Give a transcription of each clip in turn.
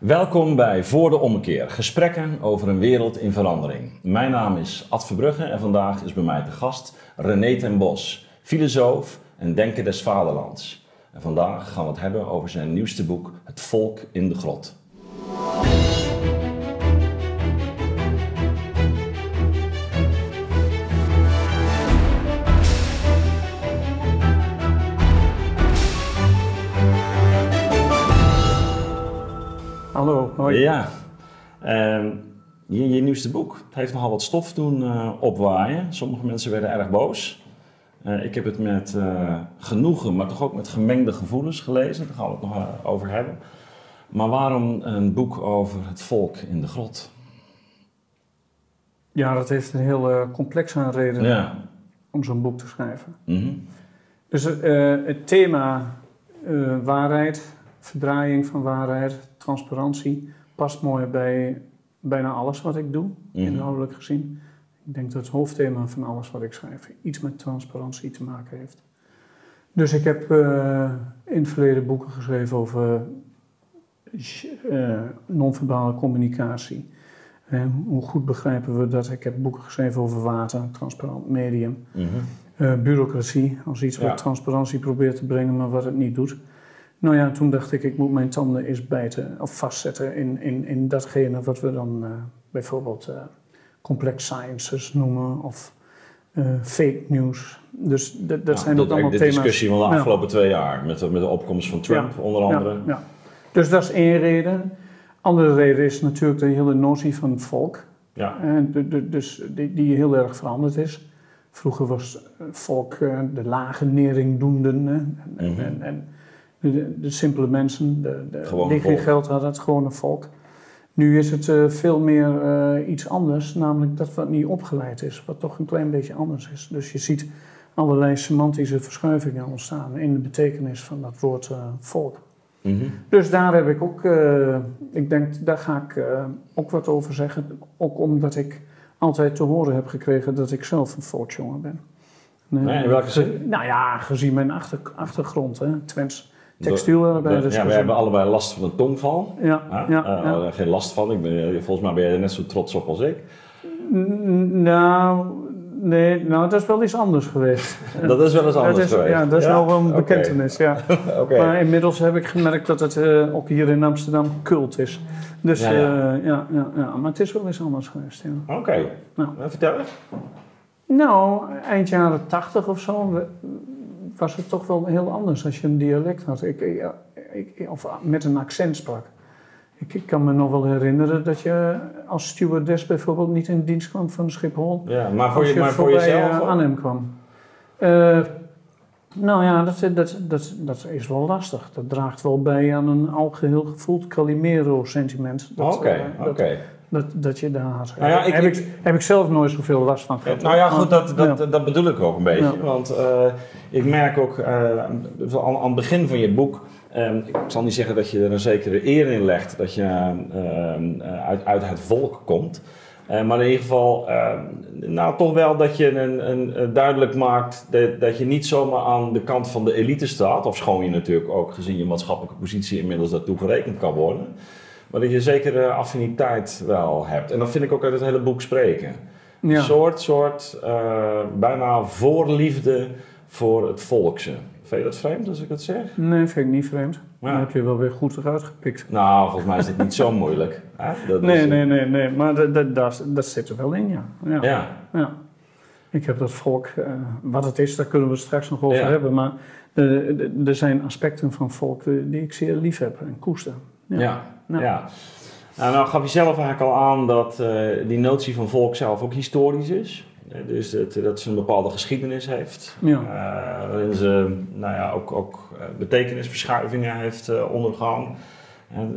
Welkom bij Voor de Ommekeer, gesprekken over een wereld in verandering. Mijn naam is Ad Verbrugge en vandaag is bij mij de gast René ten Bos, filosoof en denker des vaderlands. En vandaag gaan we het hebben over zijn nieuwste boek, Het Volk in de Grot. Hallo, hoi. Ja, ehm, je, je nieuwste boek het heeft nogal wat stof doen eh, opwaaien. Sommige mensen werden erg boos. Eh, ik heb het met eh, genoegen, maar toch ook met gemengde gevoelens gelezen. Daar gaan we het nog over hebben. Maar waarom een boek over het volk in de grot? Ja, dat heeft een heel complexe reden Ja. om zo'n boek te schrijven. Mhm. Dus het thema waarheid, verdraaiing van waarheid, transparantie, past mooi bij bijna alles wat ik doe, Mhm. inhoudelijk gezien. Ik denk dat het hoofdthema van alles wat ik schrijf iets met transparantie te maken heeft. Dus ik heb eh, in het verleden boeken geschreven over eh, non-verbale communicatie. Hoe goed begrijpen we dat? Ik heb boeken geschreven over water, transparant medium. Mhm. Eh, bureaucratie, als iets Ja. wat transparantie probeert te brengen, maar wat het niet doet. Nou ja, toen dacht ik, ik moet mijn tanden eens bijten of vastzetten in, in, in datgene wat we dan eh, bijvoorbeeld eh, complex sciences noemen of eh, fake news. Dus dat, dat Nou, zijn ook allemaal de thema's. discussie van de Ja. afgelopen twee jaar met, de- met de opkomst van Trump onder andere. Ja, ja. Dus dat is één reden. Andere reden is natuurlijk de hele notie van het volk. Ja. En de- de- dus die, die heel erg veranderd is. Vroeger was volk de lage neringdoenden. hè. En, Mhm. en, en de, de simpele mensen, de, die geen geld hadden, het gewone volk. Nu is het eh, veel meer eh, iets anders, namelijk dat wat niet opgeleid is, wat toch een klein beetje anders is. Dus je ziet allerlei semantische verschuivingen ontstaan in de betekenis van dat woord eh, volk. Mhm. Dus daar heb ik ook, ik denk, daar ga ik ook wat over zeggen. Ook omdat ik altijd te horen heb gekregen dat ik zelf een volksjongen ben. Nee, Nee, in welke zin? Nou ja, gezien mijn achter, achtergrond, hè. Twents textielarbeiders. ja, we hebben allebei last van een tongval. Ja, Ja, ja, eh, eh, geen last van. Ik ben, volgens mij ben je er net zo trots op als ik. Nou, nee, nou, dat is wel iets anders geweest. Dat is wel eens anders is, geweest. Ja, dat is wel wel een bekentenis, ja. Oké. Maar inmiddels heb ik gemerkt dat het eh, ook hier in Amsterdam cult is. Dus Ja, ja, ja. ja, maar het is wel eens anders geweest, ja. Oké. Nou. Eh, Vertel eens. Nou, eind jaren tachtig of zo we- was het toch wel heel anders als je een dialect had. Ik, ik, ik- of met een accent sprak. Ik, ik kan me nog wel herinneren dat je als stewardess bijvoorbeeld niet in dienst kwam van Schiphol. Ja, maar voor, je, je maar voor jezelf? eh, ook? Arnhem kwam. Eh, nou ja, dat, dat, dat, dat is wel lastig. Dat draagt wel bij aan een algeheel gevoeld Calimero-sentiment. Oké, eh, oké. Dat, dat je daar had. Nou ja, ik- heb, ik- heb ik zelf nooit zoveel last van gehad. Nou ja, goed, dat, Ja. dat, dat bedoel ik ook een beetje. Ja. Want eh, ik merk ook eh, aan, aan het begin van je boek. eh, ik zal niet zeggen dat je er een zekere eer in legt dat je eh, eh, uit, uit het volk komt. Maar in ieder geval, eh, nou toch wel dat je een, een, duidelijk maakt dat, dat je niet zomaar aan de kant van de elite staat. Of schoon je natuurlijk ook gezien je maatschappelijke positie inmiddels daartoe gerekend kan worden. Maar dat je zekere affiniteit wel hebt. En dat vind ik ook uit het hele boek spreken. Ja. Een soort, soort eh, bijna voorliefde voor het volkse. Vind je dat vreemd als ik dat zeg? Nee, vind ik niet vreemd. Ja. Dan heb je wel weer goed eruit gepikt. Nou, volgens mij is dit niet zo moeilijk. Dat is- Nee, nee, nee, nee. Maar dat, dat, dat, dat zit er wel in, ja. ja. Ja, ja. Ik heb dat volk, eh, wat het is, daar kunnen we straks nog over hebben. Maar eh, er zijn aspecten van volk eh, die ik zeer lief heb en koester. Ja, Ja. Nou, nou gaf je zelf eigenlijk al aan dat eh, die notie van volk zelf ook historisch is. Dus dat, dat ze een bepaalde geschiedenis heeft. Ja. Eh, waarin ze nou ja, ook, ook eh, betekenisverschuivingen heeft ondergaan.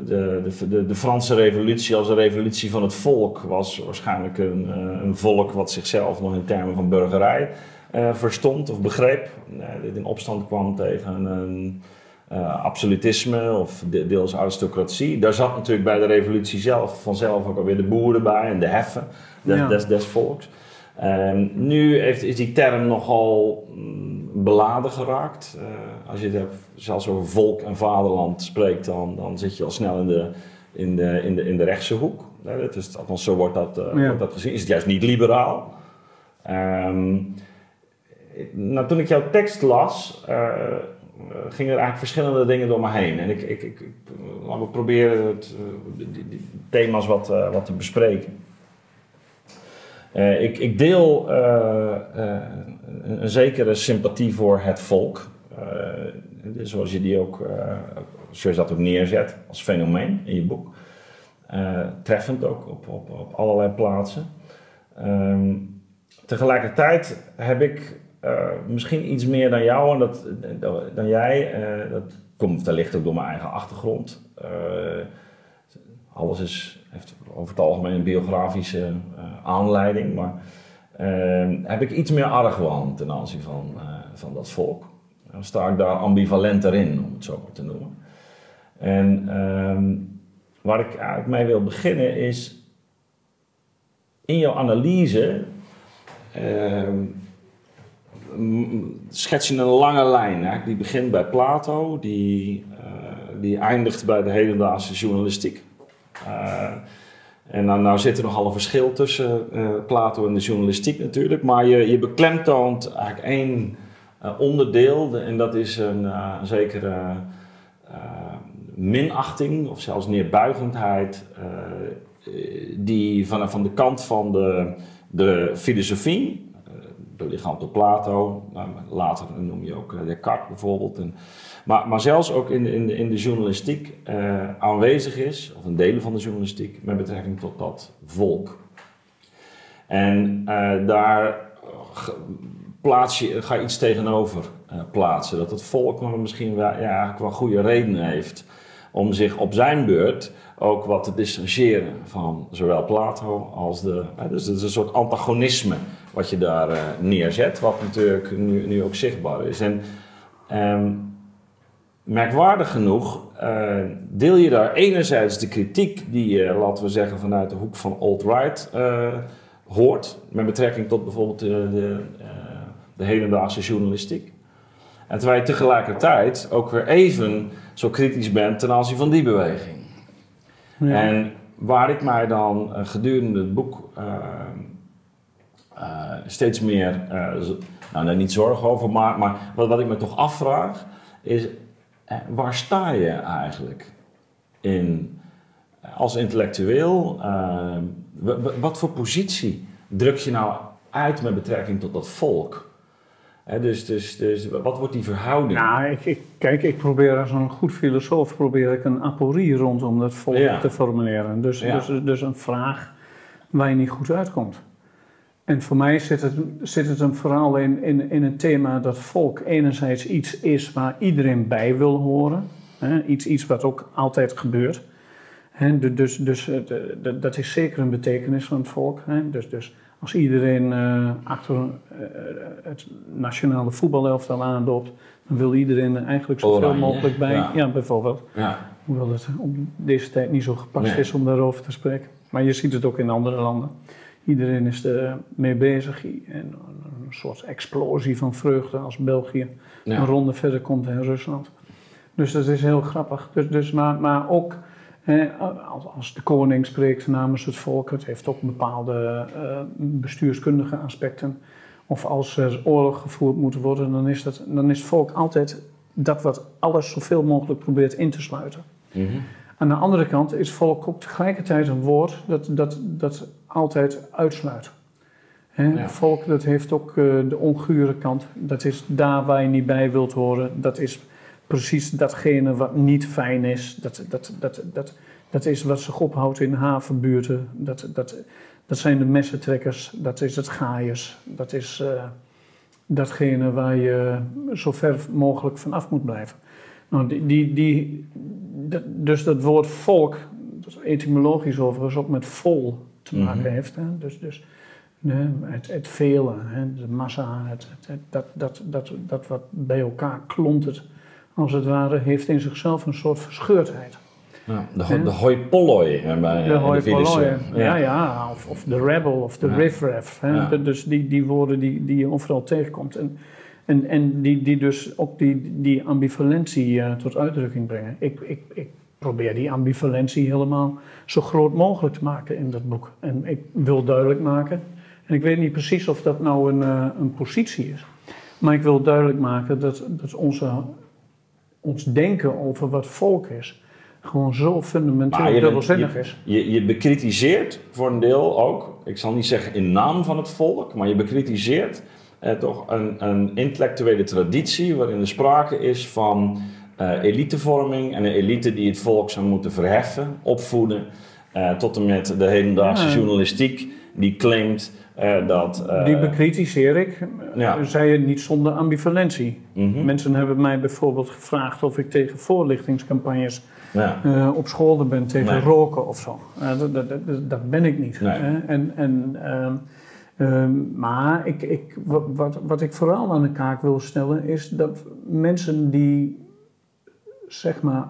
De, de, de, de Franse revolutie als een revolutie van het volk was waarschijnlijk een, een volk wat zichzelf nog in termen van burgerij verstond of begreep. Dit in opstand kwam tegen een eh, absolutisme of de- deels aristocratie. Daar zat natuurlijk bij de revolutie zelf vanzelf ook alweer de boeren bij en de heffen des, Ja. des, des volks. Ehm, nu heeft, is die term nogal mm, beladen geraakt. Eh, als je het hebt, zelfs over volk en vaderland spreekt, dan, dan zit je al snel in de in de, in de, in de rechtse hoek. Uh, dat is, althans, zo wordt dat, Ja. wordt dat gezien. Is het juist niet liberaal? Ehm, nou, toen ik jouw tekst las, eh, gingen er eigenlijk verschillende dingen door me heen. En ik, ik, ik, proberen het, eh, die, thema's wat, eh, wat te bespreken. Eh, ik, ik deel eh, eh, een, zekere sympathie voor het volk. Eh, zoals je die ook, eh, zoals dat ook neerzet als fenomeen in je boek. Eh, treffend ook op, op, op allerlei plaatsen. Ehm, tegelijkertijd heb ik eh, misschien iets meer dan jou en dat, dan jij. eh, dat komt wellicht ook door mijn eigen achtergrond. Eh, alles is, heeft over het algemeen een biografische aanleiding, maar eh, heb ik iets meer argwaan ten aanzien van, van dat volk. Dan sta ik daar ambivalenter in, om het zo maar te noemen. En ehm, waar ik eigenlijk mee wil beginnen is in jouw analyse ehm, schets je een lange lijn. Hè? Die begint bij Plato, die, eh, die eindigt bij de hedendaagse journalistiek. Eh, en dan nou zit er nogal een verschil tussen eh, Plato en de journalistiek natuurlijk, maar je, je beklemtoont eigenlijk één onderdeel de- en dat is een zekere minachting of zelfs neerbuigendheid die van, van de kant van de, de filosofie, belichaamd door Plato, nou, later noem je ook eh, Descartes bijvoorbeeld, en, maar, maar zelfs ook in, in, in de journalistiek eh, aanwezig is, of in delen van de journalistiek, met betrekking tot dat volk. En eh, daar plaats je, ga je iets tegenover plaatsen. Dat het volk misschien wel, ja, eigenlijk wel goede redenen heeft om zich op zijn beurt ook wat te distancieren van zowel Plato als de. Dus het is een soort antagonisme wat je daar eh, neerzet, wat natuurlijk nu, nu ook zichtbaar is. En ehm, merkwaardig genoeg eh, deel je daar enerzijds de kritiek die je, laten we zeggen, vanuit de hoek van alt-right hoort, met betrekking tot bijvoorbeeld de, de, de hedendaagse journalistiek. En terwijl je tegelijkertijd ook weer even zo kritisch bent ten aanzien van die beweging. Ja. En waar ik mij dan gedurende het boek steeds meer, eh, nou nee, niet zorgen over, maar, maar wat, wat ik me toch afvraag is, eh, waar sta je eigenlijk in, eh, als intellectueel? eh, wat voor positie druk je nou uit met betrekking tot dat volk? Dus, dus, dus wat wordt die verhouding? Nou, ik, ik, kijk, ik probeer als een goed filosoof probeer ik een aporie rondom dat volk Ja. te formuleren. Dus, Ja. dus, dus een vraag waar je niet goed uitkomt. En voor mij zit het, zit het hem vooral in, in, in het thema dat volk enerzijds iets is waar iedereen bij wil horen. Hè? Iets, iets wat ook altijd gebeurt. Hè? Du- Dus, dus eh, dat- is zeker een betekenis van het volk. Hè? Dus, dus als iedereen eh, achter eh, het nationale voetbalelftal aanloopt, dan wil iedereen er eigenlijk zoveel mogelijk bij. ja. Ja, bijvoorbeeld. Ja, Hoewel het op deze tijd niet zo gepast Nee. is om daarover te spreken. Maar je ziet het ook in andere landen. Iedereen is er mee bezig. En een soort explosie van vreugde als België ja. een ronde verder komt in Rusland. Dus dat is heel grappig. Dus, dus, maar, maar ook als, de koning spreekt namens het volk, het heeft ook bepaalde eh, bestuurskundige aspecten. Of als er oorlog gevoerd moet worden, dan is, dat, dan is het volk altijd dat wat alles zoveel mogelijk probeert in te sluiten. Mhm. Aan de andere kant is volk ook tegelijkertijd een woord dat, dat, dat altijd uitsluit. Ja. Volk dat heeft ook eh, de ongure kant. Dat is daar waar je niet bij wilt horen. Dat is precies datgene wat niet fijn is. Dat, dat, dat, dat, dat is wat zich ophoudt in havenbuurten. Dat, dat, dat zijn de messentrekkers. Dat is het gaaiers. Dat is eh, datgene waar je zo ver mogelijk van af moet blijven. Nou, die, die, dus dat woord volk, dat etymologisch overigens ook met vol te maken Mhm. heeft. Hè? Dus, dus het, het vele, hè? de massa, het, dat, dat, dat, dat wat bij elkaar klontert, als het ware, heeft in zichzelf een soort verscheurdheid. Ja, de, ho- de hoi polloi hè, bij De hoi polloi, ja, ja, of, of de rebel of de riffraff. Hè? De- Dus die, die woorden die, die je overal tegenkomt. En, en, en die, die dus ook die, die ambivalentie eh, tot uitdrukking brengen. Ik, ik, ik probeer die ambivalentie helemaal zo groot mogelijk te maken in dat boek. En ik wil duidelijk maken, en ik weet niet precies of dat nou een, uh, een positie is, maar ik wil duidelijk maken dat, dat onze, ons denken over wat volk is, gewoon zo fundamenteel dubbelzinnig is. Je, je bekritiseert voor een deel ook, ik zal niet zeggen in naam van het volk, maar je bekritiseert eh, toch een, een, intellectuele traditie waarin er sprake is van uh, elitevorming en een elite die het volk zou moeten verheffen, opvoeden, uh, tot en met de hedendaagse journalistiek die claimt uh, dat... die bekritiseer ik, ja. zei je niet zonder ambivalentie. Mm -hmm. Mensen hebben mij bijvoorbeeld gevraagd of ik tegen voorlichtingscampagnes ja. uh, op school ben tegen nee. roken of zo. Dat, dat, dat, dat, ben ik niet. Nee. En, en, uh, maar ik, ik, wat, wat ik vooral aan de kaak wil stellen is dat mensen die zeg maar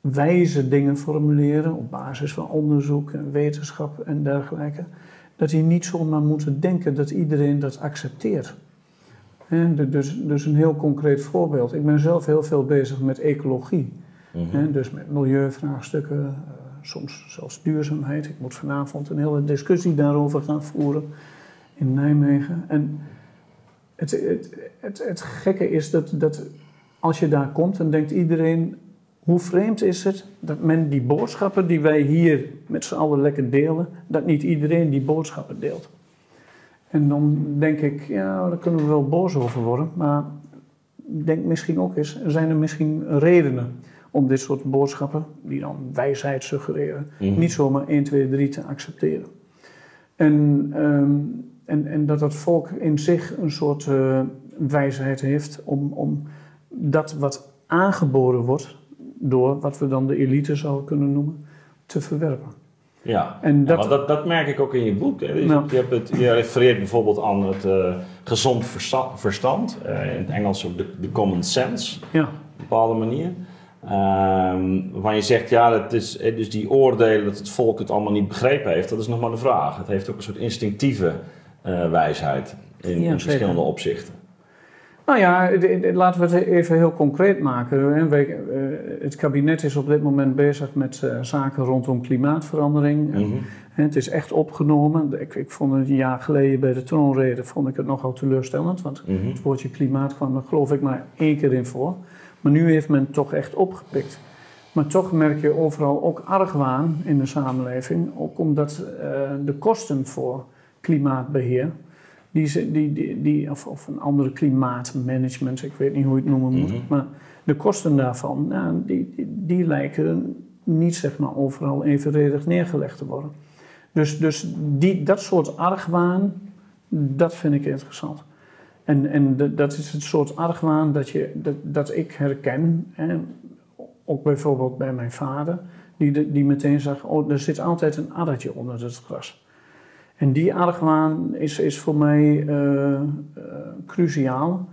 wijze dingen formuleren op basis van onderzoek en wetenschap en dergelijke, dat die niet zomaar moeten denken dat iedereen dat accepteert. Dus, dus een heel concreet voorbeeld. Ik ben zelf heel veel bezig met ecologie. Mm-hmm. Dus met milieuvraagstukken, uh, soms zelfs duurzaamheid. Ik moet vanavond een hele discussie daarover gaan voeren in Nijmegen. En het, het, het, het gekke is dat, dat als je daar komt, dan denkt iedereen: hoe vreemd is het dat men die boodschappen die wij hier met z'n allen lekker delen, dat niet iedereen die boodschappen deelt. En dan denk ik, ja, daar kunnen we wel boos over worden, maar denk misschien ook eens, zijn er misschien redenen om dit soort boodschappen, die dan wijsheid suggereren, Mhm. niet zomaar 1, 2, 3 te accepteren. En, ehm, en, en dat het volk in zich een soort eh, wijsheid heeft om, om dat wat aangeboren wordt door wat we dan de elite zouden kunnen noemen, te verwerpen. Ja, En dat, dat, dat merk ik ook in je boek. Hè. Dus Nou. je, hebt het, je refereert bijvoorbeeld aan het eh, gezond versta- verstand, eh, in het Engels ook de, de common sense, ja, op een bepaalde manier. Waarvan je zegt, ja, dat is, eh, dus die oordelen dat het volk het allemaal niet begrepen heeft, dat is nog maar de vraag. Het heeft ook een soort instinctieve eh, wijsheid in, Ja, in zeker. verschillende opzichten. Nou ja, laten we het even heel concreet maken. eh, Het kabinet is op dit moment bezig met zaken rondom klimaatverandering. Hè, Het is echt opgenomen. Ik, ik vond het een jaar geleden bij de troonrede vond ik het nogal teleurstellend. Want Mhm. het woordje klimaat kwam er geloof ik maar één keer in voor. Maar nu heeft men het toch echt opgepikt. Maar toch merk je overal ook argwaan in de samenleving. Ook omdat eh, de kosten voor klimaatbeheer, die, die, die, die, of, of een andere klimaatmanagement, ik weet niet hoe je het noemen moet. Mhm. Maar de kosten daarvan, nou, die, die, die lijken niet zeg maar, overal evenredig neergelegd te worden. Dus, dus die, dat soort argwaan, dat vind ik interessant. En, en de- dat is het soort argwaan dat, je, dat, dat ik herken. Hè, ook bijvoorbeeld bij mijn vader, die, de- die meteen zag: oh, er zit altijd een addertje onder het gras. En die argwaan is, is voor mij eh, eh, cruciaal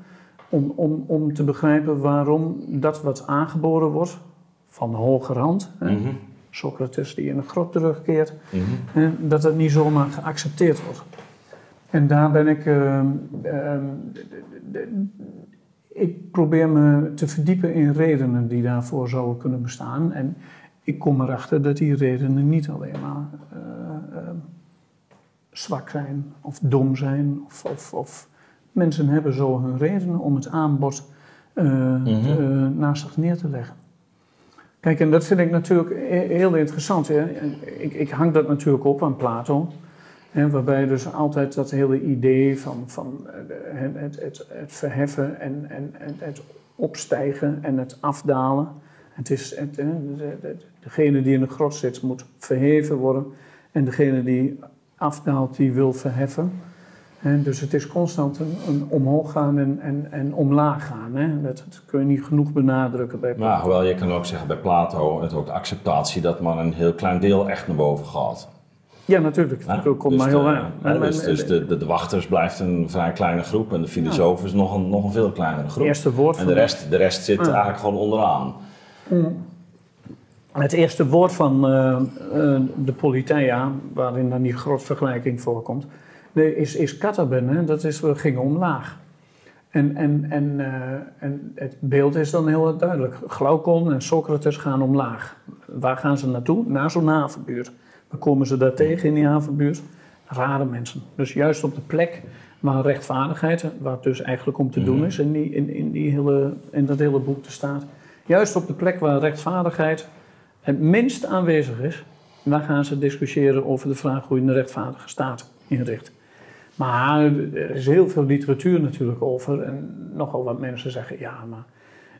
om, om, om te begrijpen waarom dat wat aangeboren wordt, van de hoge rand, hè, Mhm. Socrates die in een grot terugkeert, Mhm. dat het niet zomaar geaccepteerd wordt. En daar ben ik. ehm, ehm, ik probeer me te verdiepen in redenen die daarvoor zouden kunnen bestaan. En ik kom erachter dat die redenen niet alleen maar eh, ehm, zwak zijn of dom zijn. Of, of, of mensen hebben zo hun redenen om het aanbod eh, Mhm. te- eh, naast zich neer te leggen. Kijk, en dat vind ik natuurlijk he- heel interessant. Hè. Ik, ik hang dat natuurlijk op aan Plato. Hè, waarbij dus altijd dat hele idee van, van eh, het, het, het, verheffen en, en, en het opstijgen en het afdalen. Het is het, degene die in de grot zit moet verheven worden. En degene die afdaalt, die wil verheffen. Dus het is constant een, omhoog gaan en, en, en omlaag gaan. Dat, kun je niet genoeg benadrukken bij Maar hoewel je kan ook zeggen bij Plato, het ook de acceptatie dat maar een heel klein deel echt naar boven gaat. Ja, natuurlijk. Ja, Dat komt dus maar heel weinig. ja, dus dus de, de, de wachters blijft een vrij kleine groep en de filosoof is nog een, nog een veel kleinere groep. eerste woord En de rest, de rest zit eigenlijk gewoon onderaan. Het eerste woord van eh, eh, de Politeia, waarin dan die grotvergelijking voorkomt, is, is kataben. Hè? Dat is, we gingen omlaag. En, en, en, eh, en het beeld is dan heel duidelijk. Glaucon en Socrates gaan omlaag. Waar gaan ze naartoe? Naar zo'n havenbuurt. Waar komen ze daar tegen in die havenbuurt? Rare mensen. Dus juist op de plek waar rechtvaardigheid, waar het dus eigenlijk om te doen Mhm. is in, die, in, in, die hele, in dat hele boek te staat. Juist op de plek waar rechtvaardigheid het minst aanwezig is, daar gaan ze discussiëren over de vraag hoe je een rechtvaardige staat inricht. Maar er is heel veel literatuur natuurlijk over. En nogal wat mensen zeggen, ja, maar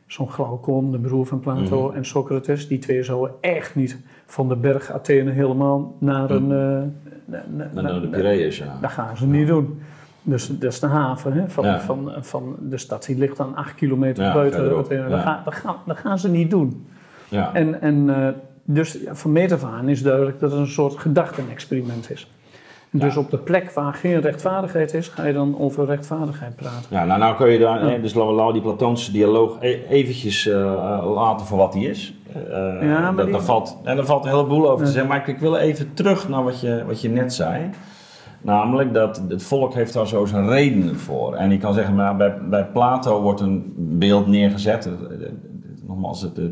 zo'n Glaucon, de broer van Plato Mhm. en Socrates, die twee zouden echt niet van de berg Athene helemaal naar een... Mhm. eh, na- na- naar na- de Piraeus, ja. dat gaan ze niet doen. Dus dat is de haven hè, van, Ja. van, van de stad. Die ligt dan acht kilometer Ja, buiten Athene. ja. Dat, gaan, dat, gaan, dat gaan ze niet doen. ja. En, en eh, dus van meet af aan is duidelijk dat het een soort gedachtenexperiment is. Dus op de plek waar geen rechtvaardigheid is, ga je dan over rechtvaardigheid praten. Ja, nou, nou kun je daar, Ja. eh, dus laten we die Platoonse dialoog e- eventjes eh, eh, laten voor wat die is. Eh, Ja, maar dat, die- valt, en daar valt een heleboel over te zeggen, maar ik, ik wil even terug naar wat je, wat je net zei. Namelijk dat het volk heeft daar zo zijn redenen voor. En ik kan zeggen, maar bij, bij Plato wordt een beeld neergezet. eh, eh, eh, Nogmaals, het, eh,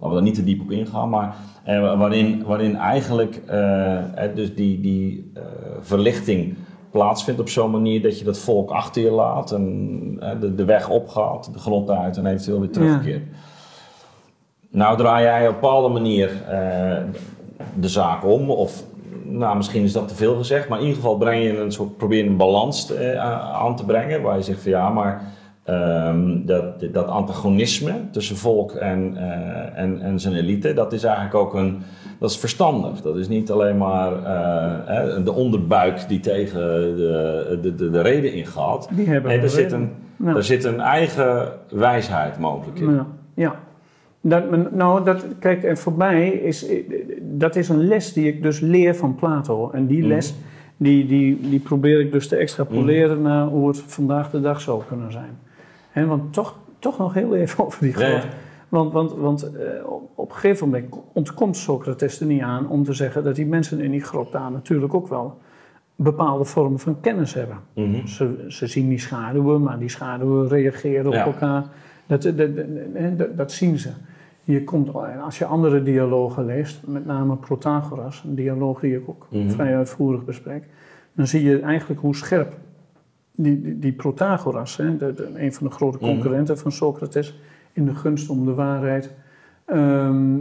laten we daar niet te diep op ingaan, maar eh, waarin, waarin eigenlijk eh, dus die, die eh, verlichting plaatsvindt op zo'n manier dat je dat volk achter je laat en eh, de, de weg opgaat, de grond uit en eventueel weer terugkeert. Nou draai jij op een bepaalde manier eh, de zaak om, of nou, misschien is dat te veel gezegd, maar in ieder geval breng je een soort, probeer je een balans aan te brengen, waar je zegt van ja, maar ehm, dat, dat antagonisme tussen volk en, eh, en, en zijn elite, dat is eigenlijk ook een, dat is verstandig. Dat is niet alleen maar eh, de onderbuik die tegen de, de, de, de reden ingaat. Die hebben Nee, er zit een, Ja. er zit een eigen wijsheid mogelijk in. Ja, ja. Dat, nou, dat, kijk, en voor mij is dat is een les die ik dus leer van Plato. En die Mhm. les, die, die, die probeer ik dus te extrapoleren naar hoe het vandaag de dag zou kunnen zijn. Want toch, toch nog heel even over die Ja, ja. grot. Want, want, want eh, op, een gegeven moment ontkomt Socrates er niet aan om te zeggen dat die mensen in die grot daar natuurlijk ook wel bepaalde vormen van kennis hebben. Mhm. Ze, ze zien die schaduwen, maar die schaduwen reageren op elkaar. Dat, dat, dat, zien ze. Je komt, als je andere dialogen leest, met name Protagoras, een dialoog die ik ook Mhm. vrij uitvoerig bespreek, dan zie je eigenlijk hoe scherp die, die, Protagoras, hè, de, de- een van de grote Mhm. concurrenten van Socrates, in de gunst om de waarheid, ehm,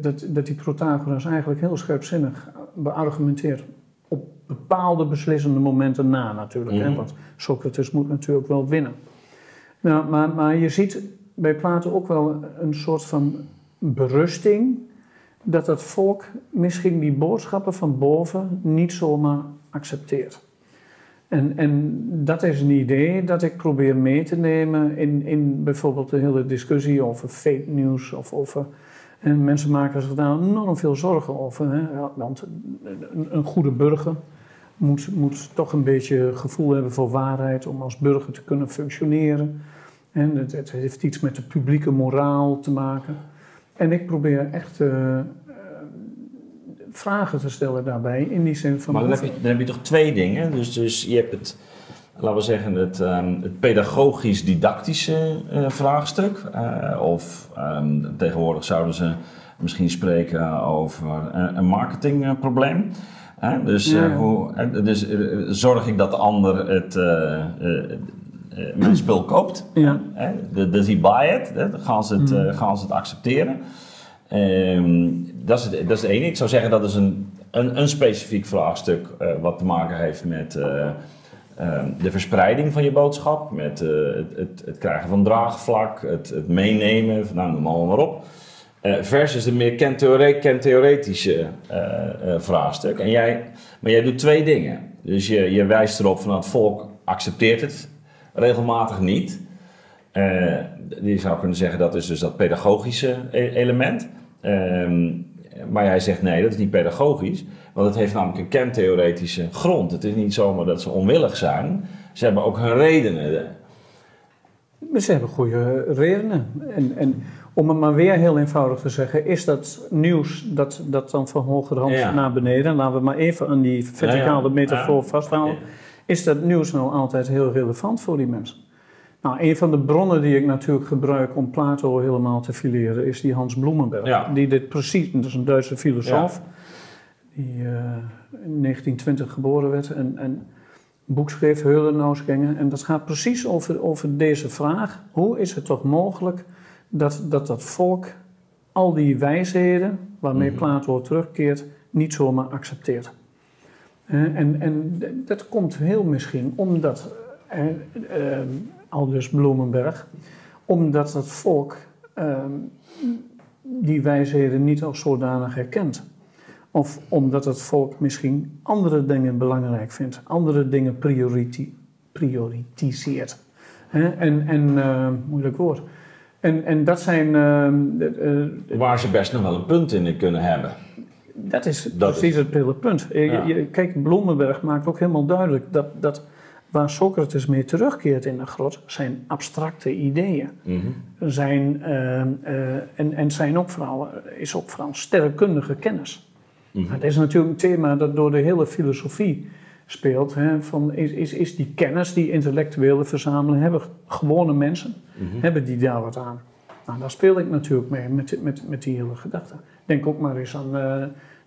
dat, dat, die Protagoras eigenlijk heel scherpzinnig beargumenteert op bepaalde beslissende momenten na natuurlijk. hè, Mhm. want Socrates moet natuurlijk wel winnen. Nou, maar, maar je ziet bij Plato ook wel een soort van berusting dat het volk misschien die boodschappen van boven niet zomaar accepteert. En, en dat is een idee dat ik probeer mee te nemen in, in bijvoorbeeld de hele discussie over fake news of over. En mensen maken zich daar enorm veel zorgen over. Hè? Want een, goede burger moet, moet toch een beetje gevoel hebben voor waarheid om als burger te kunnen functioneren. En het, heeft iets met de publieke moraal te maken. En ik probeer echt eh, vragen te stellen daarbij in die zin van. Maar dan heb, je, dan heb je toch twee dingen. Dus, dus je hebt het, laten we zeggen, het, ehm, het pedagogisch-didactische eh, vraagstuk. Eh, of ehm, tegenwoordig zouden ze misschien spreken over een, een marketingprobleem. Dus, Ja, eh, ja. hoe, eh, dus eh, zorg ik dat de ander het, eh, eh, eh, mijn spul koopt. Ja. Does he buy it? Gaan ze het, Mm. eh, gaan ze het accepteren. Ehm, dat, is het, dat is het ene. Ik zou zeggen dat is een, een, een specifiek vraagstuk eh, wat te maken heeft met eh, ehm, de verspreiding van je boodschap, met eh, het, het, het krijgen van draagvlak, het, het meenemen, nou, noem allemaal maar op. Versus de meer kentheore- kentheoretische vraagstuk. En jij, maar jij doet twee dingen. Dus je, je wijst erop van het volk accepteert het regelmatig niet. Eh, je zou kunnen zeggen dat is dus dat pedagogische e- element. Ehm, maar jij zegt nee, dat is niet pedagogisch. Want het heeft namelijk een kentheoretische grond. Het is niet zomaar dat ze onwillig zijn. Ze hebben ook hun redenen. Ze hebben goede redenen. En, en om het maar weer heel eenvoudig te zeggen, is dat nieuws dat, dat dan van hogerhand Ja. naar beneden, laten we maar even aan die verticale Ja, ja. metafoor vasthouden, is dat nieuws nou altijd heel relevant voor die mensen? Nou, een van de bronnen die ik natuurlijk gebruik om Plato helemaal te fileren is die Hans Bloemenberg. Ja. Die dit precies, dat is een Duitse filosoof, die eh, in 1920 geboren werd en, en een boek schreef. En dat gaat precies over, over deze vraag. Hoe is het toch mogelijk dat dat, dat volk al die wijsheden waarmee Mhm. Plato terugkeert, niet zomaar accepteert? Eh, en, en dat komt heel misschien omdat, eh, aldus Bloemenberg, omdat het volk eh, die wijsheden niet als zodanig herkent. Of omdat het volk misschien andere dingen belangrijk vindt, andere dingen prioriti prioritiseert. En, en eh, moeilijk woord. En, en dat zijn. eh, de- eh, Waar ze best nog wel een punt in kunnen hebben. dat is Dat precies het hele punt. Ja. kijk, Bloemenberg maakt ook helemaal duidelijk dat, dat waar Socrates mee terugkeert in de grot zijn abstracte ideeën. Mhm. Zijn, eh, eh, en, en zijn ook vooral, is ook vooral sterrenkundige kennis. Maar Het is natuurlijk een thema dat door de hele filosofie speelt. Hè, van is, is, is die kennis die intellectuelen verzamelen, hebben gewone mensen, Mhm. hebben die daar wat aan? Nou, daar speel ik natuurlijk mee met, met, met die hele gedachte. Denk ook maar eens aan eh,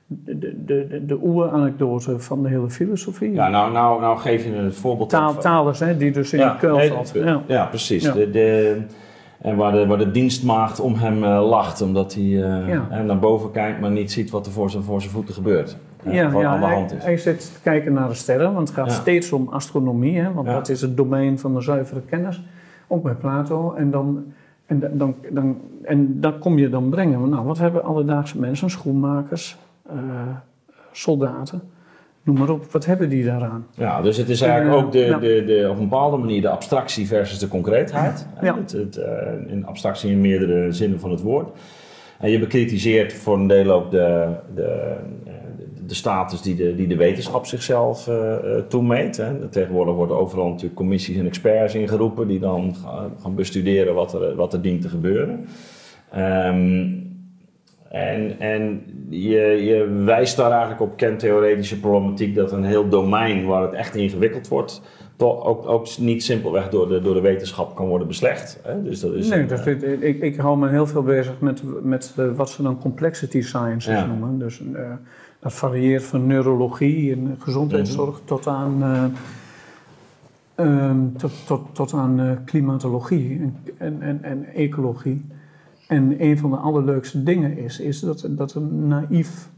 de, de, de, de oeranekdote van de hele filosofie. Ja, nou, nou, nou geef je het voorbeeld. Taal, Talers, hè, die dus in Ja, die kuil nee, valt. dat- Ja. Ja, precies. Ja. De, de, en waar de, waar de dienstmaagd om hem eh, lacht, omdat hij eh, naar boven kijkt, maar niet ziet wat er voor zijn, voor zijn voeten gebeurt. Ja, wat ja aan de hand is. hij zit te kijken naar de sterren, want het gaat steeds om astronomie, hè, want dat is het domein van de zuivere kennis, ook bij Plato. En dan, en dan, dan, en dan kom je dan brengen, nou, wat hebben alledaagse mensen, schoenmakers, soldaten, noem maar op, wat hebben die daaraan? Ja, dus het is eigenlijk Eh, ook de, ja. de, de, op een bepaalde manier de abstractie versus de concreetheid. Ja. Het, het, eh, in abstractie in meerdere zinnen van het woord. En je bekritiseert voor een deel ook de, de, eh, de, status die de, die de wetenschap zichzelf eh, eh, toemeet. Hè. Tegenwoordig worden overal natuurlijk commissies en experts ingeroepen die dan gaan, bestuderen wat er, wat er dient te gebeuren. Ehm, en, en je, je wijst daar eigenlijk op kentheoretische problematiek dat een heel domein waar het echt ingewikkeld wordt, toch ook, ook niet simpelweg door de, door de wetenschap kan worden beslecht. Hè? Dus dat is nee, dat, eh, ik, ik, ik hou me heel veel bezig met, met wat ze dan complexity sciences Ja. noemen. Dus eh, dat varieert van neurologie en gezondheidszorg tot aan, eh, ehm, tot, tot, tot aan klimatologie en, en, en, en ecologie. En een van de allerleukste dingen is, is dat, dat een naïef,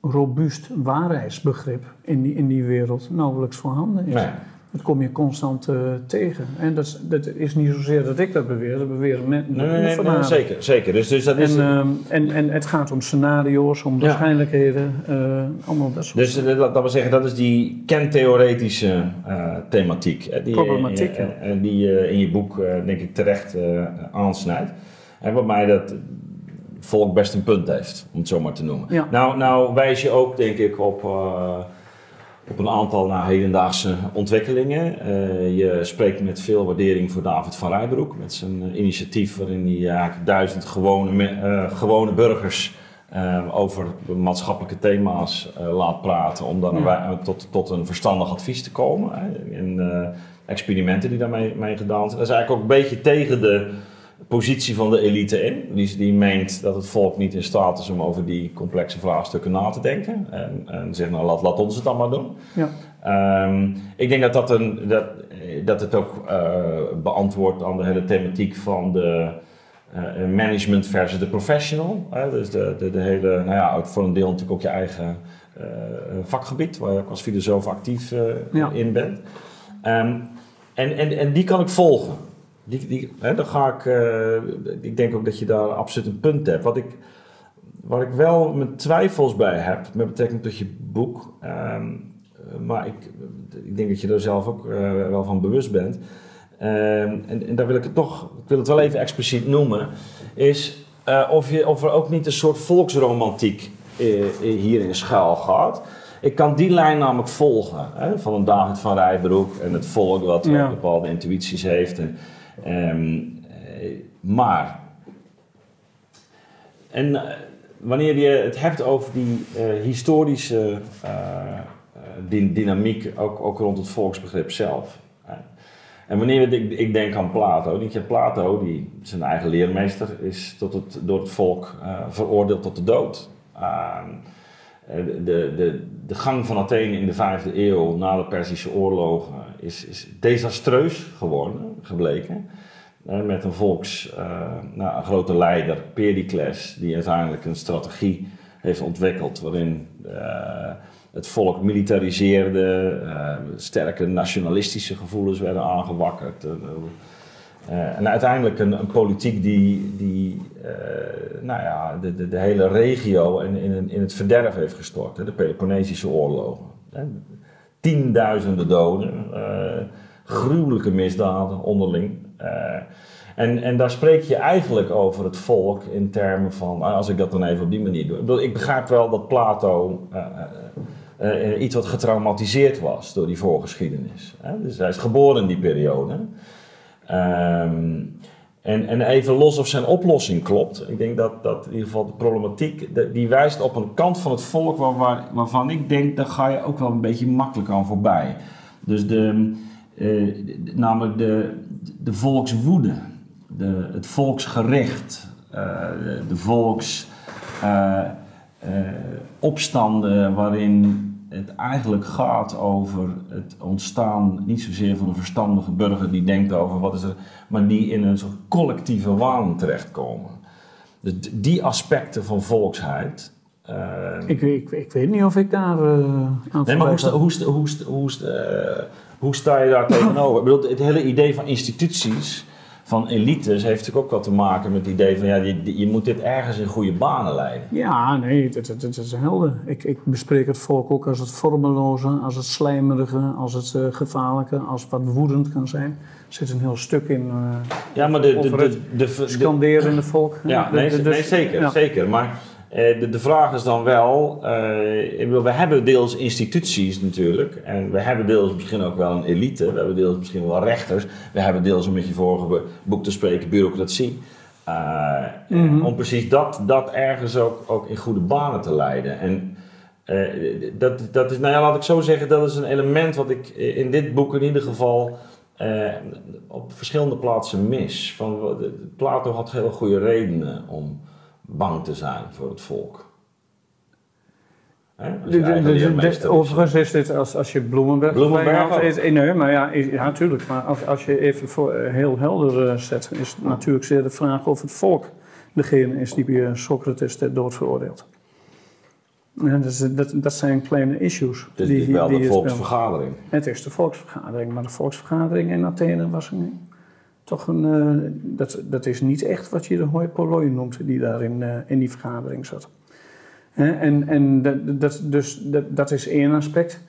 robuust waarheidsbegrip in die, in die wereld nauwelijks voorhanden is. nee. Dat kom je constant eh, tegen. En dat is, dat is niet zozeer dat ik dat beweer, dat beweren men, Nee, nee, nee, zeker, zeker. Dus, dus dat En, is. ehm, en, en het gaat om scenario's, om waarschijnlijkheden, eh, allemaal dat soort Dus eh, dat, dat wil zeggen, dat is die kentheoretische eh, thematiek. die, Problematiek. En die je in je boek, denk ik, terecht aansnijdt. En waarbij dat volk best een punt heeft, om het zo maar te noemen. Ja. Nou, nou wijs je ook, denk ik, op, eh, op een aantal nou, hedendaagse ontwikkelingen. Eh, je spreekt met veel waardering voor David van Rijbroek, met zijn initiatief waarin hij duizend gewone, eh, gewone burgers over maatschappelijke thema's laat praten, om dan Ja. tot, tot een verstandig advies te komen. Hè. En experimenten die daarmee mee gedaan zijn. Dat is eigenlijk ook een beetje tegen de positie van de elite in. Die, die meent dat het volk niet in staat is om over die complexe vraagstukken na te denken. En, en zegt, nou laat, laat ons het dan maar doen. Ja. Ehm, ik denk dat, dat, een, dat, dat het ook eh, beantwoordt aan de hele thematiek van de eh, management versus de professional. Dus de, de, de hele, nou ja, voor een deel natuurlijk ook je eigen eh, vakgebied, waar je ook als filosoof actief Ja. in bent. Ehm, en, en, en die kan ik volgen. Die, die, hè, dan ga ik, eh, ik denk ook dat je daar absoluut een punt hebt. Wat ik, waar ik wel mijn twijfels bij heb, met betrekking tot je boek, ehm, maar ik, ik denk dat je er zelf ook eh, wel van bewust bent. Ehm, en, en daar wil ik het toch, ik wil het wel even expliciet noemen, is eh, of, je, of er ook niet een soort volksromantiek eh, hierin schuil gaat. Ik kan die lijn namelijk volgen, hè, van een David van Rijbroek en het volk wat Ja. bepaalde intuïties heeft. En, ehm, eh, maar, en eh, wanneer je het hebt over die eh, historische dy- dynamiek, ook, ook rond het volksbegrip zelf. En wanneer ik, ik denk aan Plato, denk je, Plato, die zijn eigen leermeester, is tot het, door het volk veroordeeld tot de dood. Uh, de, de, de gang van Athene in de vijfde eeuw na de Perzische oorlogen is, is desastreus geworden, gebleken. Uh, met een volks, nou, een grote leider, Pericles, die uiteindelijk een strategie heeft ontwikkeld waarin het volk militariseerde, sterke nationalistische gevoelens werden aangewakkerd. En uiteindelijk een, een, politiek die, die nou ja, de, de, de, hele regio in, in, in het verderf heeft gestort. Hè, de Peloponnesische oorlogen. Tienduizenden doden, gruwelijke misdaden onderling. En, en daar spreek je eigenlijk over het volk in termen van, als ik dat dan even op die manier doe. Ik begrijp wel dat Plato iets wat getraumatiseerd was door die voorgeschiedenis. Hè? Dus hij is geboren in die periode. Um, en, en even los of zijn oplossing klopt. Ik denk dat, dat in ieder geval de problematiek, die wijst op een kant van het volk waar, waar, waarvan ik denk, daar ga je ook wel een beetje makkelijk aan voorbij. Dus de, uh, namelijk de, de volkswoede, de, het volksgericht, uh, de, de volks... Uh, opstanden waarin het eigenlijk gaat over het ontstaan niet zozeer van een verstandige burger die denkt over wat is er, maar die in een soort collectieve waan terechtkomen. Dus die aspecten van volksheid. Uh, ik, ik, ik, weet niet of ik daar uh, aan Nee, maar hoe, hoe, hoe, hoe, uh, hoe, sta je daar tegenover? Ik bedoel, het hele idee van instituties van elites heeft natuurlijk ook wat te maken met het idee van ja, je, je moet dit ergens in goede banen leiden. Ja, nee, dat, dat, is helder. Ik, ik bespreek het volk ook als het vormeloze, als het slijmerige, als het uh, gevaarlijke, als wat woedend kan zijn. Er zit een heel stuk in. Uh, ja, maar de, de, de, de, scanderen in het volk. Ja, nee, nee, dus- zeker, ja. zeker. Maar de, de vraag is dan wel, uh, we hebben deels instituties natuurlijk, en we hebben deels misschien ook wel een elite, we hebben deels misschien wel rechters, we hebben deels, om met je vorige boek te spreken, bureaucratie. Uh, mm -hmm. Om precies dat, dat ergens ook, ook in goede banen te leiden. En dat, dat is, nou ja, laat ik zo zeggen, dat is een element wat ik in dit boek in ieder geval op verschillende plaatsen mis. Van, Plato had heel goede redenen om bang te zijn voor het volk. overigens is dit, als, als je Bloemenberg... Bloemenberg is, Nee, maar ja, ja, natuurlijk. Maar als, als je even voor, eh, heel helder uh, zet, is natuurlijk zeer de vraag of het volk degene is die bij Socrates ter dood veroordeelt. Ja, dat, dat, dat, zijn kleine issues. Het is die, wel die de volksvergadering. Het is de volksvergadering, maar de volksvergadering in Athene was er niet toch een. Uh, dat, dat is niet echt wat je de hoi polloi noemt, die daar in, uh, in die vergadering zat. en en dat, dat, dus, dat, dat is één aspect.